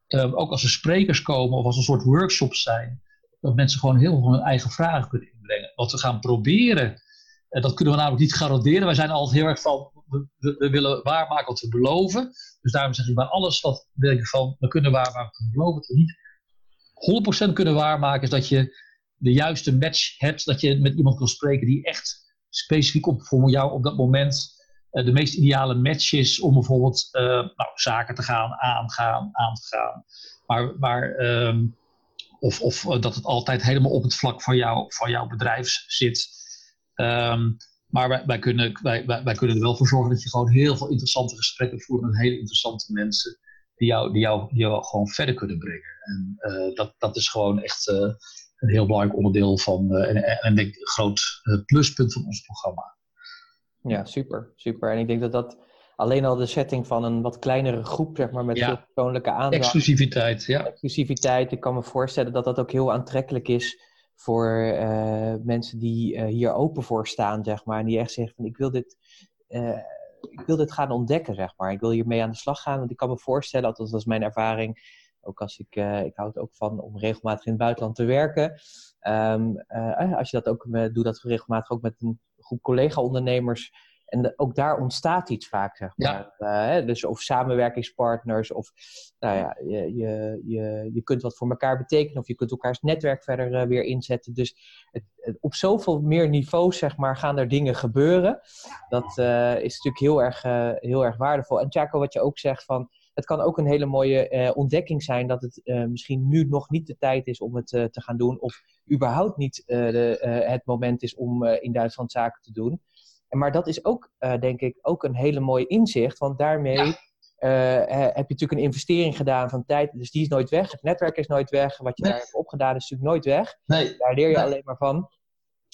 Um, ook als er sprekers komen of als er een soort workshops zijn, dat mensen gewoon heel veel van hun eigen vragen kunnen inbrengen. Wat we gaan proberen, en dat kunnen we namelijk niet garanderen. Wij zijn altijd heel erg van, we, we, willen waarmaken wat we beloven. Dus daarom zeg ik bij alles wat ik van, we kunnen waarmaken wat we beloven. We niet 100% kunnen waarmaken is dat je de juiste match hebt. Dat je met iemand kan spreken die echt specifiek op, voor jou op dat moment uh, de meest ideale match is om bijvoorbeeld uh, nou, zaken te gaan aangaan, aan te gaan. Maar, maar um, of, of uh, dat het altijd helemaal op het vlak van, jou, van jouw bedrijf zit. Um, maar wij, wij, kunnen, wij, wij, wij, kunnen er wel voor zorgen dat je gewoon heel veel interessante gesprekken voert met hele interessante mensen. Die jou, die jou, die jou gewoon verder kunnen brengen. En dat, dat is gewoon echt een heel belangrijk onderdeel van, uh, en, en denk een groot pluspunt van ons programma. Ja, super, super. En ik denk dat dat alleen al de setting van een wat kleinere groep, zeg maar, met ja. veel persoonlijke aandacht. Exclusiviteit, ja. Exclusiviteit. Ik kan me voorstellen dat dat ook heel aantrekkelijk is voor uh, mensen die hier open voor staan, zeg maar. En die echt zeggen van, ik wil dit ik wil dit gaan ontdekken, zeg maar. Ik wil hiermee aan de slag gaan, want ik kan me voorstellen, althans dat is mijn ervaring, ook als ik, uh, ik houd ook van om regelmatig in het buitenland te werken. Um, uh, als je dat ook uh, doet, dat regelmatig ook met een groep collega-ondernemers. En ook daar ontstaat iets vaak, zeg maar. Ja. dus of samenwerkingspartners, of nou ja, je, je, je, je kunt wat voor elkaar betekenen, of je kunt elkaars netwerk verder weer inzetten. Dus het, het, op zoveel meer niveaus, zeg maar, gaan er dingen gebeuren. Dat is natuurlijk heel erg, heel erg waardevol. En Chaco, wat je ook zegt van het kan ook een hele mooie uh, ontdekking zijn dat het uh, misschien nu nog niet de tijd is om het uh, te gaan doen. Of überhaupt niet de, het moment is om in Duitsland zaken te doen. Maar dat is ook, denk ik, ook een hele mooie inzicht. Want daarmee ja. heb je natuurlijk een investering gedaan van tijd. Dus die is nooit weg. Het netwerk is nooit weg. Wat je nee. daar hebt opgedaan is natuurlijk nooit weg. Nee. Daar leer je nee. alleen maar van.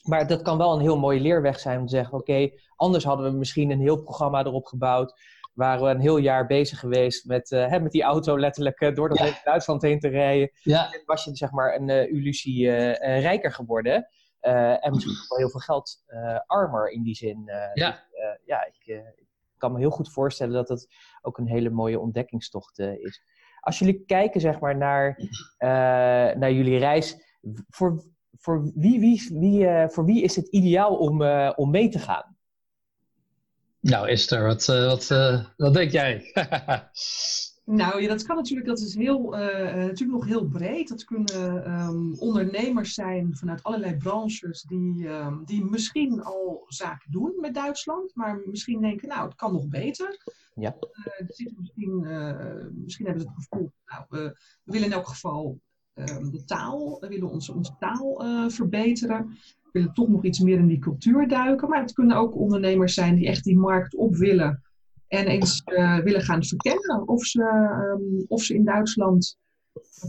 Maar dat kan wel een heel mooie leerweg zijn om te zeggen: oké, anders hadden we misschien een heel programma erop gebouwd waren we een heel jaar bezig geweest met, uh, hè, met die auto letterlijk uh, door dat ja. Duitsland heen te rijden. Ja. En was je zeg maar een uh, illusie rijker geworden. En misschien ook wel heel veel geld armer in die zin. ja, dus, ja ik, ik, kan me heel goed voorstellen dat het ook een hele mooie ontdekkingstocht is. Als jullie kijken zeg maar naar, naar jullie reis, voor, voor, wie, wie, wie, voor wie is het ideaal om, om mee te gaan? Nou, Esther, wat, uh, wat, uh, wat denk jij? nou, ja, dat kan natuurlijk, dat is heel, uh, natuurlijk nog heel breed. Dat kunnen um, ondernemers zijn vanuit allerlei branches die, um, die misschien al zaken doen met Duitsland, maar misschien denken, nou, het kan nog beter. Ja. misschien, misschien hebben ze het gevoel, nou, we willen in elk geval um, de taal, we willen onze, onze taal verbeteren willen toch nog iets meer in die cultuur duiken. Maar het kunnen ook ondernemers zijn die echt die markt op willen. En eens uh, willen gaan verkennen of ze, um, of ze in Duitsland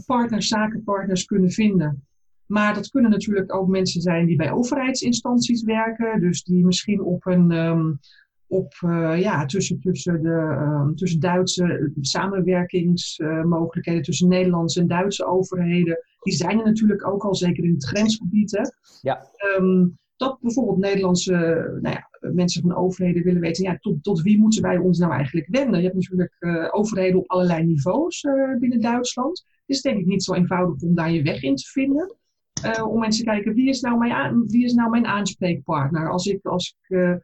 partners, zakenpartners kunnen vinden. Maar dat kunnen natuurlijk ook mensen zijn die bij overheidsinstanties werken. Dus die misschien op een, um, op, uh, ja, tussen, tussen, de, um, tussen Duitse samenwerkingsmogelijkheden, tussen Nederlandse en Duitse overheden. Die zijn er natuurlijk ook al, zeker in het grensgebied. Hè. Ja. Um, dat bijvoorbeeld Nederlandse nou ja, mensen van overheden willen weten, ja, tot, tot wie moeten wij ons nou eigenlijk wenden? Je hebt natuurlijk uh, overheden op allerlei niveaus uh, binnen Duitsland. Het is denk ik niet zo eenvoudig om daar je weg in te vinden. Uh, om mensen te kijken, wie is nou mijn, wie is nou mijn aanspreekpartner? Als ik, als ik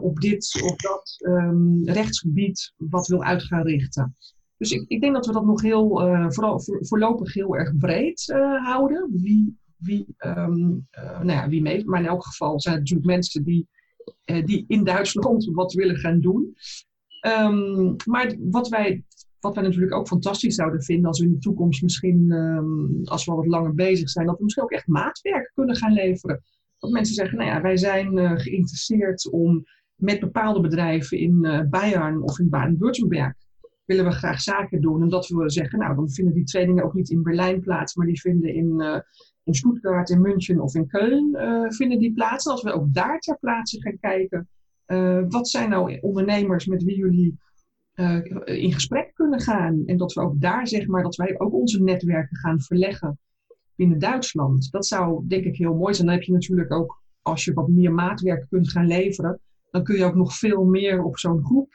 op dit of dat um, rechtsgebied wat wil uit gaan richten. Dus ik, ik denk dat we dat nog heel, vooral voor, voorlopig heel erg breed houden. Wie, wie, uh, nou ja, wie mee. Maar in elk geval zijn het natuurlijk mensen die, die in Duitsland wat willen gaan doen. Um, maar wat wij, wat wij natuurlijk ook fantastisch zouden vinden als we in de toekomst misschien, um, als we wat langer bezig zijn, dat we misschien ook echt maatwerk kunnen gaan leveren. Dat mensen zeggen, nou ja, wij zijn geïnteresseerd om met bepaalde bedrijven in Bayern of in Baden-Württemberg willen we graag zaken doen. En dat we zeggen, nou, dan vinden die trainingen ook niet in Berlijn plaats, maar die vinden in, uh, in Stuttgart, in München of in Keulen uh, vinden die plaats. En als we ook daar ter plaatse gaan kijken, uh, wat zijn nou ondernemers met wie jullie in gesprek kunnen gaan. En dat we ook daar, zeg maar, dat wij ook onze netwerken gaan verleggen binnen Duitsland. Dat zou denk ik heel mooi zijn. Dan heb je natuurlijk ook, als je wat meer maatwerk kunt gaan leveren, dan kun je ook nog veel meer op zo'n groep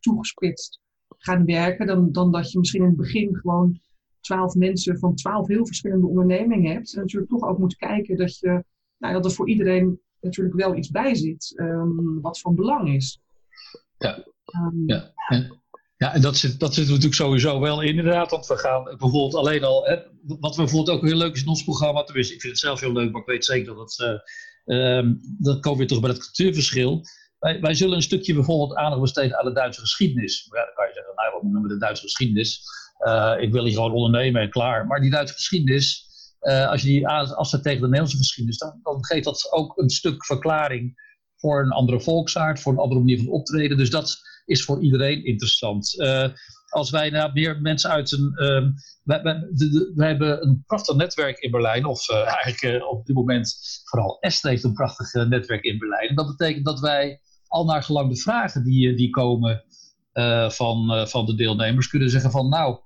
toegespitst gaan werken, dan, dan dat je misschien in het begin gewoon twaalf mensen van twaalf heel verschillende ondernemingen hebt. En natuurlijk toch ook moet kijken dat, je, nou, dat er voor iedereen natuurlijk wel iets bij zit um, wat van belang is. Ja, um, ja. En, ja, en dat zit, dat zit er natuurlijk sowieso wel in, inderdaad. Want we gaan bijvoorbeeld alleen al. Hè, wat we bijvoorbeeld ook heel leuk is in ons programma. Tenminste, ik vind het zelf heel leuk, maar ik weet zeker dat het. Uh, um, dat komen weer toch bij het cultuurverschil. Wij, wij zullen een stukje bijvoorbeeld aandacht besteden aan de Duitse geschiedenis. Ja, dan kan je zeggen, nou, wat noemen we de Duitse geschiedenis? Uh, ik wil hier gewoon ondernemen en klaar. Maar die Duitse geschiedenis, uh, als je die afzet tegen de Nederlandse geschiedenis, dan, dan, geeft dat ook een stuk verklaring voor een andere volksaard, voor een andere manier van optreden. Dus dat is voor iedereen interessant. Uh, als wij nou meer mensen uit een. Wij, wij, hebben een prachtig netwerk in Berlijn, of eigenlijk op dit moment vooral Esther heeft een prachtig netwerk in Berlijn. Dat betekent dat wij al naar gelang de vragen die, die komen van, van de deelnemers kunnen zeggen van nou,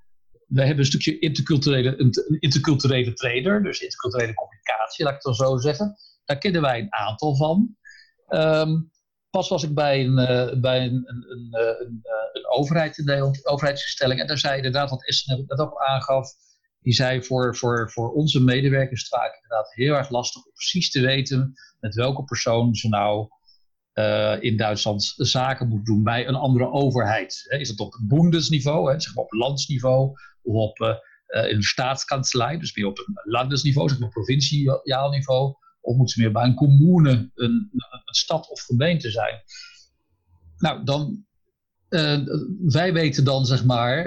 we hebben een stukje interculturele, een, interculturele trader, dus interculturele communicatie, laat ik het dan zo zeggen. Daar kennen wij een aantal van. Um, pas was ik bij een, uh, bij een, een, een, een, een overheid in Nederland, overheidsinstelling, en daar zei inderdaad wat Essen dat ook aangaf, die zei voor, voor, voor onze medewerkers vaak inderdaad heel erg lastig om precies te weten met welke persoon ze nou in Duitsland zaken moet doen bij een andere overheid. Is het op boendesniveau, zeg maar op landsniveau, of op uh, een staatskanselij, dus meer op een landesniveau, zeg maar provinciaal niveau, of moet ze meer bij een commune, een, een, stad of gemeente zijn. Nou, dan, uh, wij weten dan, zeg maar,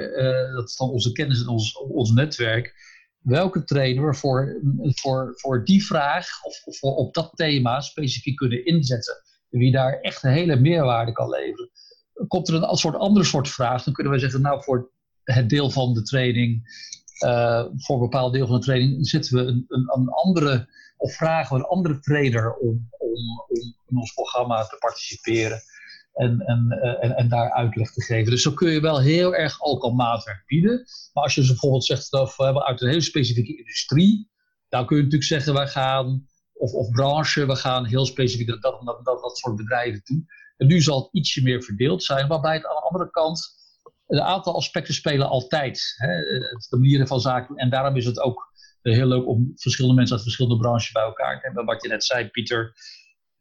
dat is dan onze kennis en ons, ons netwerk, welke trainer voor, voor, voor die vraag of, voor op dat thema specifiek kunnen inzetten wie daar echt een hele meerwaarde kan leveren. Komt er een soort andere soort vraag, dan kunnen we zeggen, nou voor het deel van de training, uh, voor een bepaald deel van de training, zetten we een, een, een andere, of vragen we een andere trainer om, om, om in ons programma te participeren. En, en, eh, en, en, daar uitleg te geven. Dus zo kun je wel heel erg ook al maatwerk bieden. Maar als je bijvoorbeeld zegt dat we hebben uit een hele specifieke industrie, dan kun je natuurlijk zeggen, wij gaan of, of branche. We gaan heel specifiek dat, dat, dat, dat soort bedrijven toe. En nu zal het ietsje meer verdeeld zijn, waarbij het aan de andere kant een aantal aspecten spelen altijd. Hè, de manieren van zaken. En daarom is het ook heel leuk om verschillende mensen uit verschillende branches bij elkaar te hebben. Wat je net zei, Pieter.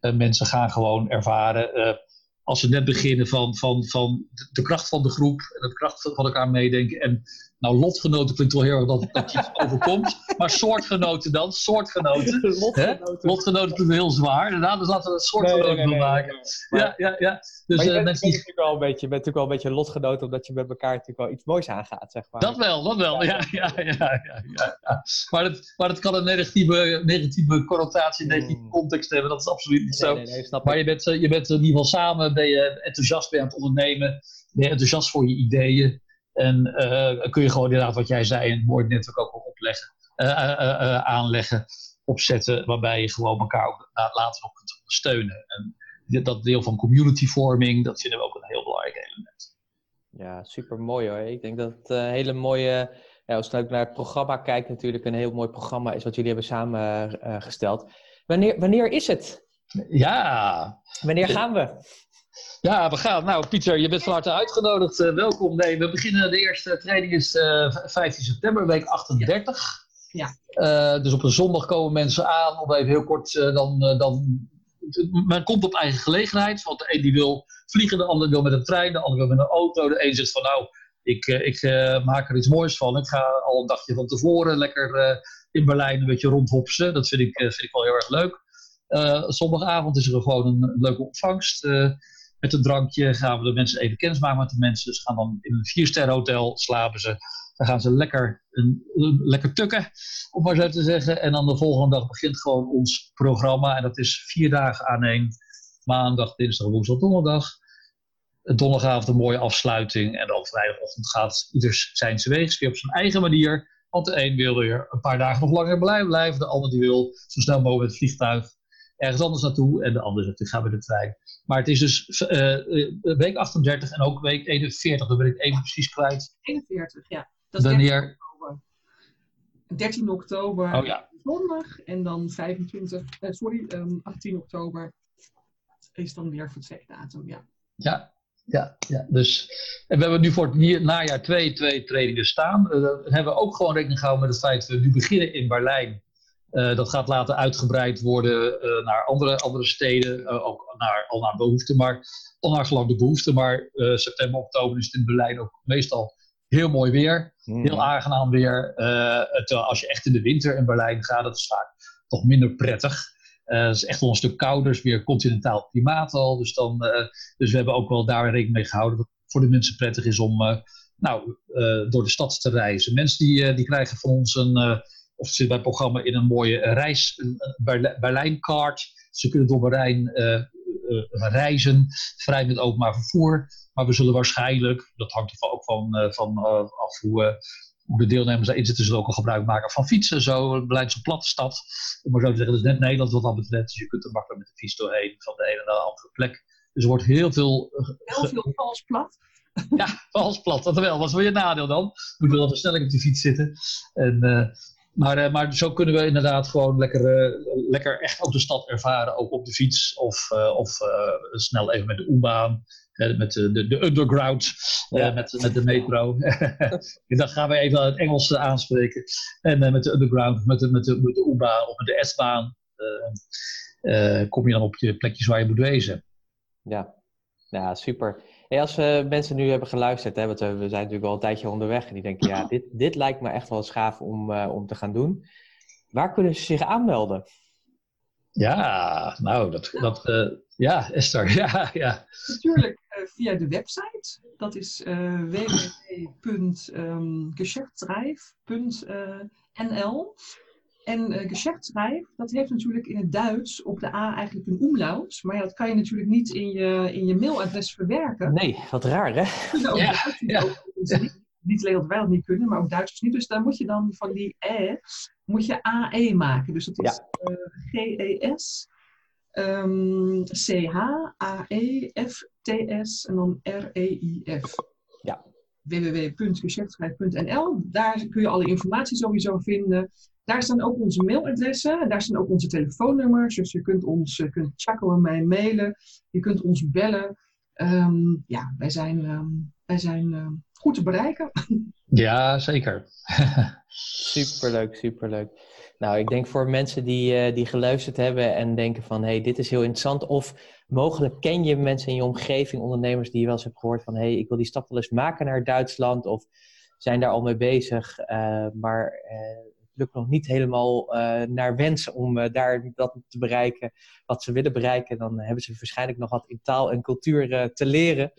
Uh, mensen gaan gewoon ervaren. Als ze net beginnen van, van, van de kracht van de groep en de kracht van elkaar meedenken. En nou, lotgenoten klinkt wel heel erg dat, dat je iets overkomt. Maar soortgenoten dan, soortgenoten. lotgenoten. lotgenoten klinkt heel zwaar. Inderdaad, dus laten we het soortgenoten nee, nee, nee, maken. ja, ja, ja. Dus, maar je uh, bent, die... natuurlijk wel een beetje, je bent natuurlijk wel een beetje lotgenoten, omdat je met elkaar natuurlijk wel iets moois aangaat, zeg maar. Dat wel, dat wel. Ja, ja, ja. ja, ja, ja. Maar, het, maar het kan een negatieve, negatieve connotatie, een negatieve hmm. context hebben. Dat is absoluut niet zo. maar je bent, je bent in ieder geval samen, ben je enthousiast bij aan het ondernemen. Ben je enthousiast voor je ideeën. En uh, kun je gewoon inderdaad wat jij zei, een mooi netwerk ook opleggen, uh, uh, aanleggen, opzetten, waarbij je gewoon elkaar ook later nog kunt ondersteunen. En dat deel van community forming, dat vinden we ook een heel belangrijk element. Ja, super mooi hoor. Ik denk dat het een hele mooie, ja, als je naar het programma kijkt, natuurlijk een heel mooi programma is wat jullie hebben samengesteld. wanneer, wanneer is het? Ja. Wanneer gaan we? Ja, we gaan. Nou, Pieter, je bent van harte uitgenodigd. Uh, welkom. Nee, we beginnen. De eerste training is uh, eh, 15 september, week 38. Ja. Uh, dus op een zondag komen mensen aan. Om even heel kort, dan, dan. Men komt op eigen gelegenheid. Want de een die wil vliegen, de ander wil met een trein, de ander wil met een auto. De een zegt van nou, ik, ik maak er iets moois van. Ik ga al een dagje van tevoren lekker in Berlijn een beetje rondhopsen. Dat vind ik, vind ik wel heel erg leuk. zondagavond is er gewoon een, een leuke ontvangst met een drankje gaan we de mensen even kennismaken met de mensen. Ze gaan dan in een viersterrenhotel slapen ze. Dan gaan ze lekker, een, lekker tukken, om maar zo te zeggen. En dan de volgende dag begint gewoon ons programma. En dat is vier dagen aan één. Maandag, dinsdag, woensdag, donderdag. Donderdagavond een mooie afsluiting. En dan vrijdagochtend gaat ieder zijn zijn weeg. Weer op zijn eigen manier. Want de een wil weer een paar dagen nog langer blijven. De ander die wil zo snel mogelijk met het vliegtuig ergens anders naartoe. En de ander zegt, ik ga met de trein. Maar het is dus uh, week 38 en ook week 41. Dan ben ik even precies kwijt. 41, ja. Dat is Wanneer... 13 oktober. 13 oktober oh, ja. zondag. En dan 25, eh, sorry, um, 18 oktober is dan weer vertrekdatum, ja. Ja, ja, ja, dus en we hebben nu voor het najaar twee, twee trainingen staan. Uh, hebben we ook gewoon rekening gehouden met het feit dat we nu beginnen in Berlijn. Uh, dat gaat later uitgebreid worden uh, naar andere, andere steden, ook naar, al naar behoefte, maar ongeacht de behoefte. Maar september, oktober is het in Berlijn ook meestal heel mooi weer, hmm. heel aangenaam weer. terwijl als je echt in de winter in Berlijn gaat, dat is vaak toch minder prettig. Het is echt wel een stuk kouder, is weer continentaal klimaat al. Dus, dan, dus we hebben ook wel daar rekening mee gehouden dat het voor de mensen prettig is om nou, door de stad te reizen. Mensen die, die krijgen van ons een, of ze zitten bij het programma in een mooie reis, een Berlijnkaart. Ze kunnen door Berlijn reizen, vrij met openbaar vervoer. Maar we zullen waarschijnlijk, dat hangt er ook van, van af hoe hoe de deelnemers daarin zitten, zullen ook al gebruik maken van fietsen. Zo, Berlijn is een platte stad, om maar zo te zeggen. Dat is net Nederland wat dat betreft. Dus je kunt er makkelijk met de fiets doorheen van de ene naar de andere plek. Dus er wordt heel veel... Eh, heel veel vals plat. Ja, vals plat, dat wel. Wat is wel je nadeel dan? Moet wel wat sneller op de fiets zitten. En, uh, maar, uh, maar zo kunnen we inderdaad gewoon lekker, uh, lekker echt ook de stad ervaren, ook op de fiets of, of snel even met de U-baan met de, de, de underground, uh, met, met de metro. dan gaan we even het Engels aanspreken. En uh, met de underground, met de, met de, met de U-baan of met de S-baan, uh, kom je dan op je plekjes waar je moet wezen. Ja, ja super. Hey, als mensen nu hebben geluisterd, hè, want we, zijn natuurlijk al een tijdje onderweg en die denken, ja, dit, dit lijkt me echt wel schaaf om, om te gaan doen. Waar kunnen ze zich aanmelden? Ja, nou, dat, dat ja, Esther, ja, ja. Natuurlijk uh, via de website. Dat is uh, www.geschäftsreif.nl. En uh, Geschäftsreif, dat heeft natuurlijk in het Duits op de A eigenlijk een umlaut. Maar ja, dat kan je natuurlijk niet in je, in je mailadres verwerken. Nee, wat raar hè? ja, ja. Niet alleen dat wij dat niet kunnen, maar ook Duitsers niet. Dus daar moet je dan van die E, moet je AE maken. Dus dat is ja. G-E-S Um, C-H-A-E-F-T-S en dan R-E-I-F. Ja. www.geschäftsschrijf.nl. Daar kun je alle informatie sowieso vinden. Daar staan ook onze mailadressen. En daar staan ook onze telefoonnummers. Dus je kunt ons, je kunt Chaco en mij mailen. Je kunt ons bellen. Um, ja, wij zijn, um, wij zijn uh, goed te bereiken. Ja, zeker. superleuk, superleuk. Nou, ik denk voor mensen die, uh, die geluisterd hebben en denken van... hé, hey, dit is heel interessant. Of mogelijk ken je mensen in je omgeving, ondernemers... die je wel eens hebt gehoord van... hé, hey, ik wil die stap wel eens maken naar Duitsland. Of zijn daar al mee bezig. Uh, maar uh, lukt nog niet helemaal uh, naar wens om uh, daar dat te bereiken wat ze willen bereiken, dan hebben ze waarschijnlijk nog wat in taal en cultuur uh, te leren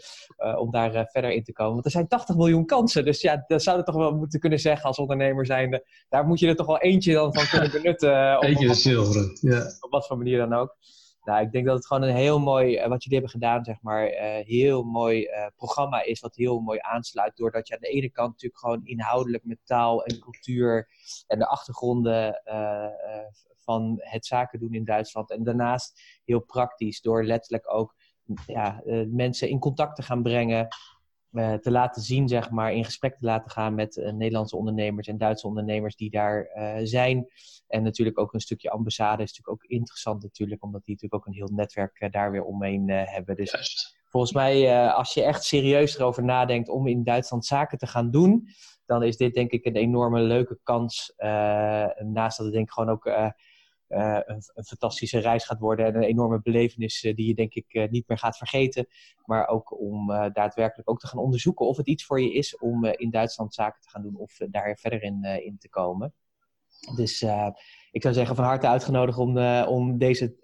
om daar verder in te komen. Want er zijn 80 miljoen kansen, dus ja, dat zouden toch wel moeten kunnen zeggen als ondernemer zijnde. Daar moet je er toch wel eentje dan van kunnen benutten. eentje is zilveren, ja. Op wat voor manier dan ook. Nou, ik denk dat het gewoon een heel mooi, uh, wat jullie hebben gedaan, zeg maar, uh, heel mooi uh, programma is, wat heel mooi aansluit. Doordat je aan de ene kant natuurlijk gewoon inhoudelijk met taal en cultuur en de achtergronden van het zaken doen in Duitsland. En daarnaast heel praktisch, door letterlijk ook ja, mensen in contact te gaan brengen. Uh, te laten zien, zeg maar, in gesprek te laten gaan met uh, Nederlandse ondernemers en Duitse ondernemers die daar uh, zijn. En natuurlijk ook een stukje ambassade is natuurlijk ook interessant natuurlijk, omdat die natuurlijk ook een heel netwerk daar weer omheen hebben. Dus volgens mij, als je echt serieus erover nadenkt om in Duitsland zaken te gaan doen, dan is dit denk ik een enorme leuke kans. naast dat het denk ik gewoon ook uh, een, een, fantastische reis gaat worden en een enorme belevenis uh, die je denk ik uh, niet meer gaat vergeten. Maar ook om daadwerkelijk ook te gaan onderzoeken of het iets voor je is om in Duitsland zaken te gaan doen of daar verder in, in te komen. Dus ik zou zeggen van harte uitgenodigd om, om deze,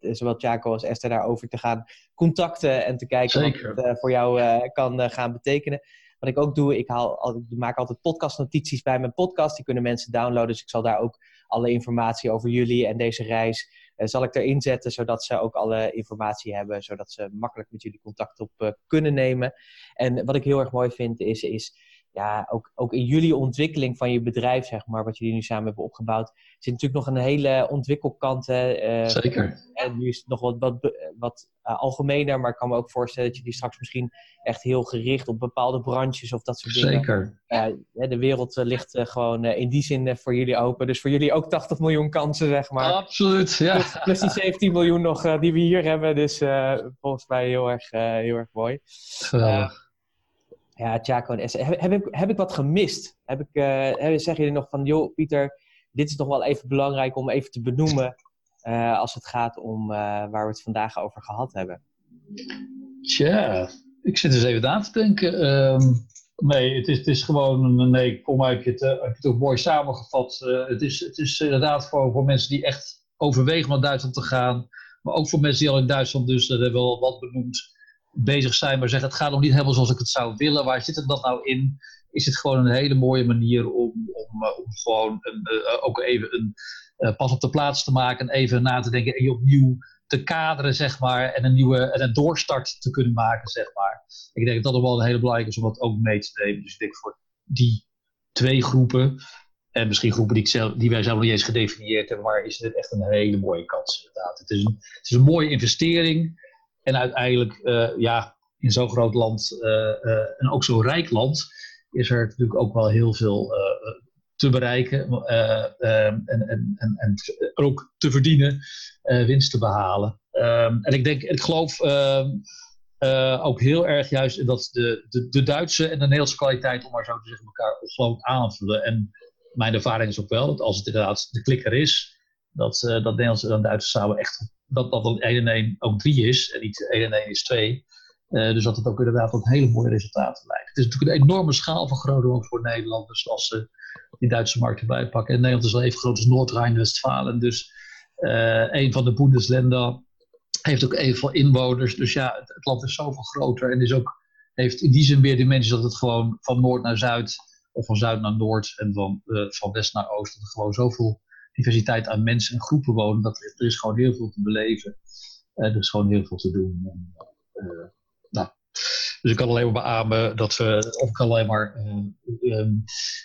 zowel Chaco als Esther daarover te gaan contacten en te kijken Zeker. wat het voor jou kan gaan betekenen. wat ik ook doe, ik, haal, ik maak altijd podcastnotities bij mijn podcast. Die kunnen mensen downloaden. Dus ik zal daar ook alle informatie over jullie en deze reis uh, zal ik erin zetten, zodat ze ook alle informatie hebben, zodat ze makkelijk met jullie contact op uh, kunnen nemen. En wat ik heel erg mooi vind is, is ja, ook, ook in jullie ontwikkeling van je bedrijf, zeg maar, wat jullie nu samen hebben opgebouwd, zit natuurlijk nog een hele ontwikkelkant. Uh, Zeker. En nu is het nog wat, wat, wat uh, algemener, maar ik kan me ook voorstellen dat je die straks misschien echt heel gericht op bepaalde branches of dat soort dingen. Zeker. Uh, de wereld ligt gewoon in die zin voor jullie open. Dus voor jullie ook 80 miljoen kansen, zeg maar. Absoluut, ja. Plus, plus die 17 miljoen nog die we hier hebben. Dus volgens mij heel erg, heel erg mooi. Geweldig. Ja, Chaco en Esther. Heb, heb, ik, heb ik wat gemist? Heb ik, uh, zeggen jullie nog van, joh, Pieter, dit is nog wel even belangrijk om even te benoemen uh, als het gaat om uh, waar we het vandaag over gehad hebben? Tja, ik zit eens even na te denken. Um, nee, het is, het is gewoon, nee, voor mij heb je het, heb je het ook mooi samengevat. het, is, het is inderdaad voor, voor mensen die echt overwegen naar Duitsland te gaan, maar ook voor mensen die al in Duitsland, dus dat hebben we al wat benoemd, bezig zijn, maar zeggen het gaat nog niet helemaal zoals ik het zou willen. Waar zit het dan nou in? Is het gewoon een hele mooie manier om, om, uh, om gewoon uh, ook even een uh, pas op de plaats te maken en even na te denken en je opnieuw te kaderen, zeg maar, en een nieuwe en een doorstart te kunnen maken, zeg maar. Ik denk dat dat wel een hele belangrijke is om dat ook mee te nemen. Dus ik denk voor die twee groepen, en misschien groepen die, zelf, die wij zelf nog niet eens gedefinieerd hebben, maar is dit echt een hele mooie kans. Het is een, het is een mooie investering. En uiteindelijk, uh, ja, in zo'n groot land uh, uh, en ook zo'n rijk land, is er natuurlijk ook wel heel veel te bereiken en, en, en, en ook te verdienen, winst te behalen. Um, en ik denk, ik geloof ook heel erg juist dat de, de, de Duitse en de Nederlandse kwaliteit, om maar zo te zeggen, elkaar ongelooflijk aanvullen. En mijn ervaring is ook wel dat als het inderdaad de klikker is, dat, dat Nederlandse en Duitse samen echt dat dat dan 1 en 1 ook 3 is en niet 1 en 1 is 2. Uh, dus dat het ook inderdaad tot hele mooie resultaten leidt. Het is natuurlijk een enorme schaalvergroting ook voor Nederland. Dus als ze die Duitse markt erbij pakken. En Nederland is wel even groot als Noord-Rijn-Westfalen. Dus uh, een van de Bundesländer heeft ook evenveel inwoners. Dus ja, het, land is zoveel groter. En is ook, heeft in die zin meer dimensies dat het gewoon van noord naar zuid. Of van zuid naar noord en van, uh, van west naar oost. Dat er gewoon zoveel diversiteit aan mensen en groepen wonen. Dat, er is gewoon heel veel te beleven. Uh, er is gewoon heel veel te doen. En, uh, nou, dus ik kan alleen maar beamen dat we, of ik kan alleen maar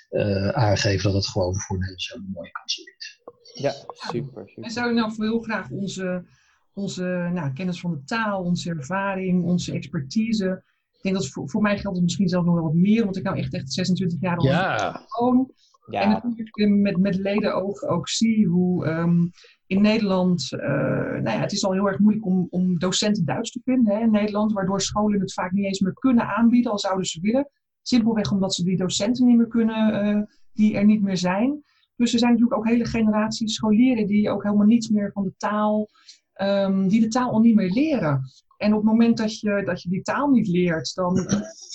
uh, aangeven dat het gewoon voor Nederland een mooie kans is. Ja, super. super. En zou je nou heel graag onze, onze nou, kennis van de taal, onze ervaring, onze expertise. Ik denk dat voor, voor mij geldt het misschien zelfs nog wel wat meer, want ik nou echt, echt 26 jaar al ja. woon. Ja. En natuurlijk met, met ledenogen ook zie hoe um, in Nederland, uh, nou ja, het is al heel erg moeilijk om, om docenten Duits te vinden hè, in Nederland, waardoor scholen het vaak niet eens meer kunnen aanbieden, al zouden ze willen. Simpelweg omdat ze die docenten niet meer kunnen, uh, die er niet meer zijn. Dus er zijn natuurlijk ook hele generaties scholieren die ook helemaal niets meer van de taal, um, die de taal al niet meer leren. En op het moment dat je, dat je die taal niet leert, dan,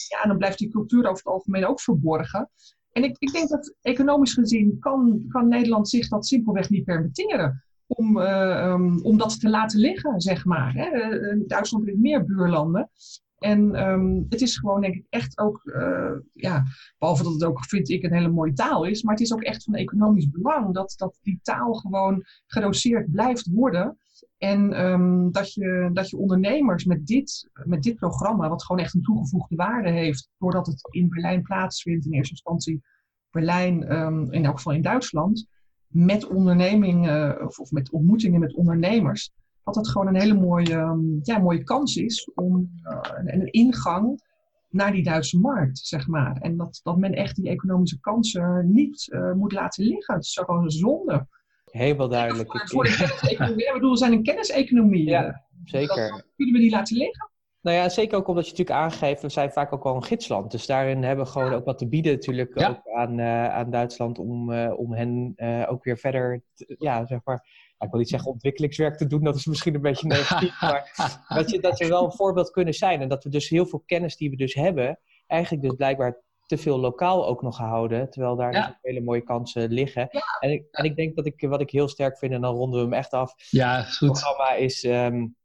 ja, dan blijft die cultuur over het algemeen ook verborgen. En ik, ik denk dat economisch gezien kan, kan Nederland zich dat simpelweg niet permitteren. Om, uh, um, om dat te laten liggen, zeg maar. Hè. Uh, Duitsland heeft meer buurlanden. En um, het is gewoon, denk ik, echt ook, uh, ja, behalve dat het ook, vind ik, een hele mooie taal is, maar het is ook echt van economisch belang dat, dat die taal gewoon gedoseerd blijft worden. En um, dat, je, dat je ondernemers met dit, met dit programma, wat gewoon echt een toegevoegde waarde heeft, doordat het in Berlijn plaatsvindt, in eerste instantie Berlijn, um, in elk geval in Duitsland, met ondernemingen of, of met ontmoetingen met ondernemers, dat het gewoon een hele mooie, um, ja, mooie kans is om uh, een, ingang naar die Duitse markt, zeg maar. En dat, dat men echt die economische kansen niet uh, moet laten liggen. Het is gewoon een zonde. Helemaal duidelijk. Voor, voor de kenniseconomie. Ik bedoel, we zijn een kenniseconomie. Ja, zeker. Dat, kunnen we die laten liggen? Nou ja, zeker ook omdat je natuurlijk aangeeft, we zijn vaak ook wel een gidsland. Dus daarin hebben we gewoon ja. ook wat te bieden natuurlijk ja. ook aan, uh, aan Duitsland om, uh, om hen uh, ook weer verder, te, ja, zeg maar, ik wil niet zeggen ontwikkelingswerk te doen, dat is misschien een beetje negatief, maar dat, je, dat we wel een voorbeeld kunnen zijn. En dat we dus heel veel kennis die we dus hebben, eigenlijk dus blijkbaar te veel lokaal ook nog gehouden, terwijl daar ja. dus hele mooie kansen liggen. Ja. En, ik, en ik denk dat ik, wat ik heel sterk vind, en dan ronden we hem echt af, ja, goed. het programma is, um,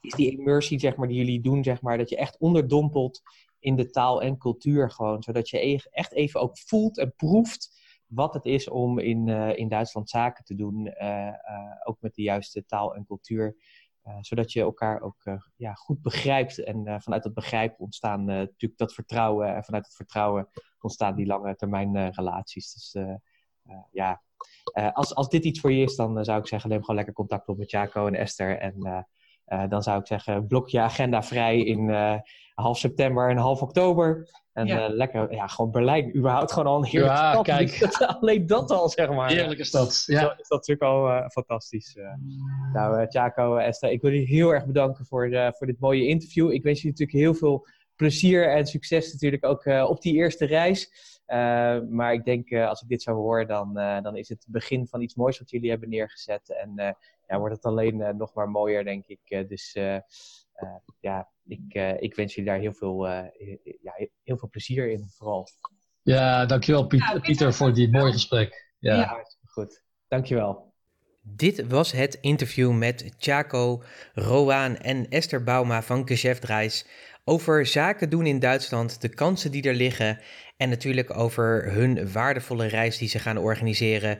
is die immersie, zeg maar, die jullie doen, zeg maar, dat je echt onderdompelt in de taal en cultuur gewoon. Zodat je e-, echt even ook voelt en proeft wat het is om in, in Duitsland zaken te doen. ook met de juiste taal en cultuur. Zodat je elkaar ook ja, goed begrijpt. En vanuit dat begrijpen ontstaan natuurlijk dat vertrouwen. En vanuit dat vertrouwen ontstaan die lange termijn relaties. Dus ja, als, als dit iets voor je is, dan zou ik zeggen, neem gewoon lekker contact op met Jaco en Esther. En uh, dan zou ik zeggen, blok je agenda vrij in uh, half september en half oktober. En ja. Uh, lekker, ja, gewoon Berlijn, überhaupt gewoon al een heerlijke ja, stad. Kijk. alleen dat al, zeg maar. Heerlijke stad, ja. Dat is natuurlijk al fantastisch. nou, Thiago, Esther, ik wil jullie heel erg bedanken voor, voor dit mooie interview. Ik wens jullie natuurlijk heel veel plezier en succes natuurlijk ook op die eerste reis. maar ik denk, als ik dit zo hoor, dan, dan is het het begin van iets moois wat jullie hebben neergezet. En ja, wordt het alleen uh, nog maar mooier, denk ik. Uh, dus uh, ja, ik, ik wens jullie daar heel veel, ja, heel veel plezier in, vooral. Ja, dankjewel Piet, ja, Pieter voor dit mooie gesprek. Ja, ja goed. Dankjewel. Dit was het interview met Chaco, Roaan en Esther Bauma van Geschäftreis over zaken doen in Duitsland, de kansen die er liggen en natuurlijk over hun waardevolle reis die ze gaan organiseren.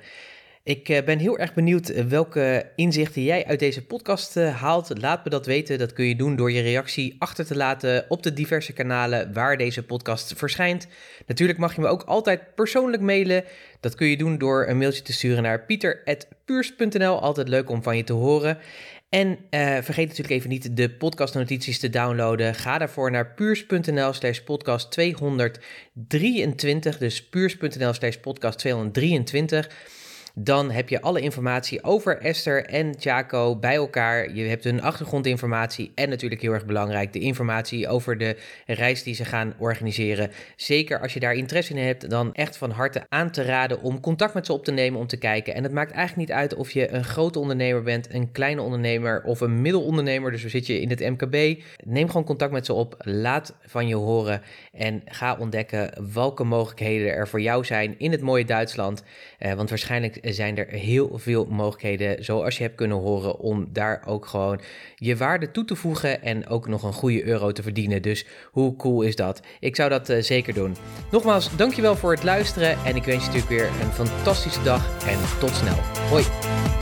Ik eh, ben heel erg benieuwd eh, welke inzichten jij uit deze podcast eh, haalt. Laat me dat weten. Dat kun je doen door je reactie achter te laten op de diverse kanalen waar deze podcast verschijnt. Natuurlijk mag je me ook altijd persoonlijk mailen. Dat kun je doen door een mailtje te sturen naar pieter.puurs.nl. Altijd leuk om van je te horen. En vergeet natuurlijk even niet de podcastnotities te downloaden. Ga daarvoor naar puurs.nl slash podcast 223. Dus puurs.nl slash podcast 223. Dan heb je alle informatie over Esther en Chaco bij elkaar. Je hebt hun achtergrondinformatie en natuurlijk heel erg belangrijk de informatie over de reis die ze gaan organiseren. Zeker als je daar interesse in hebt, dan echt van harte aan te raden om contact met ze op te nemen om te kijken. En het maakt eigenlijk niet uit of je een grote ondernemer bent, een kleine ondernemer of een middelondernemer. Dus we zit je in het MKB. Neem gewoon contact met ze op. Laat van je horen en ga ontdekken welke mogelijkheden er voor jou zijn in het mooie Duitsland. Eh, want waarschijnlijk zijn er heel veel mogelijkheden, zoals je hebt kunnen horen, om daar ook gewoon je waarde toe te voegen en ook nog een goede euro te verdienen. Dus hoe cool is dat? Ik zou dat uh, zeker doen. Nogmaals, dankjewel voor het luisteren en ik wens je natuurlijk weer een fantastische dag en tot snel. Hoi!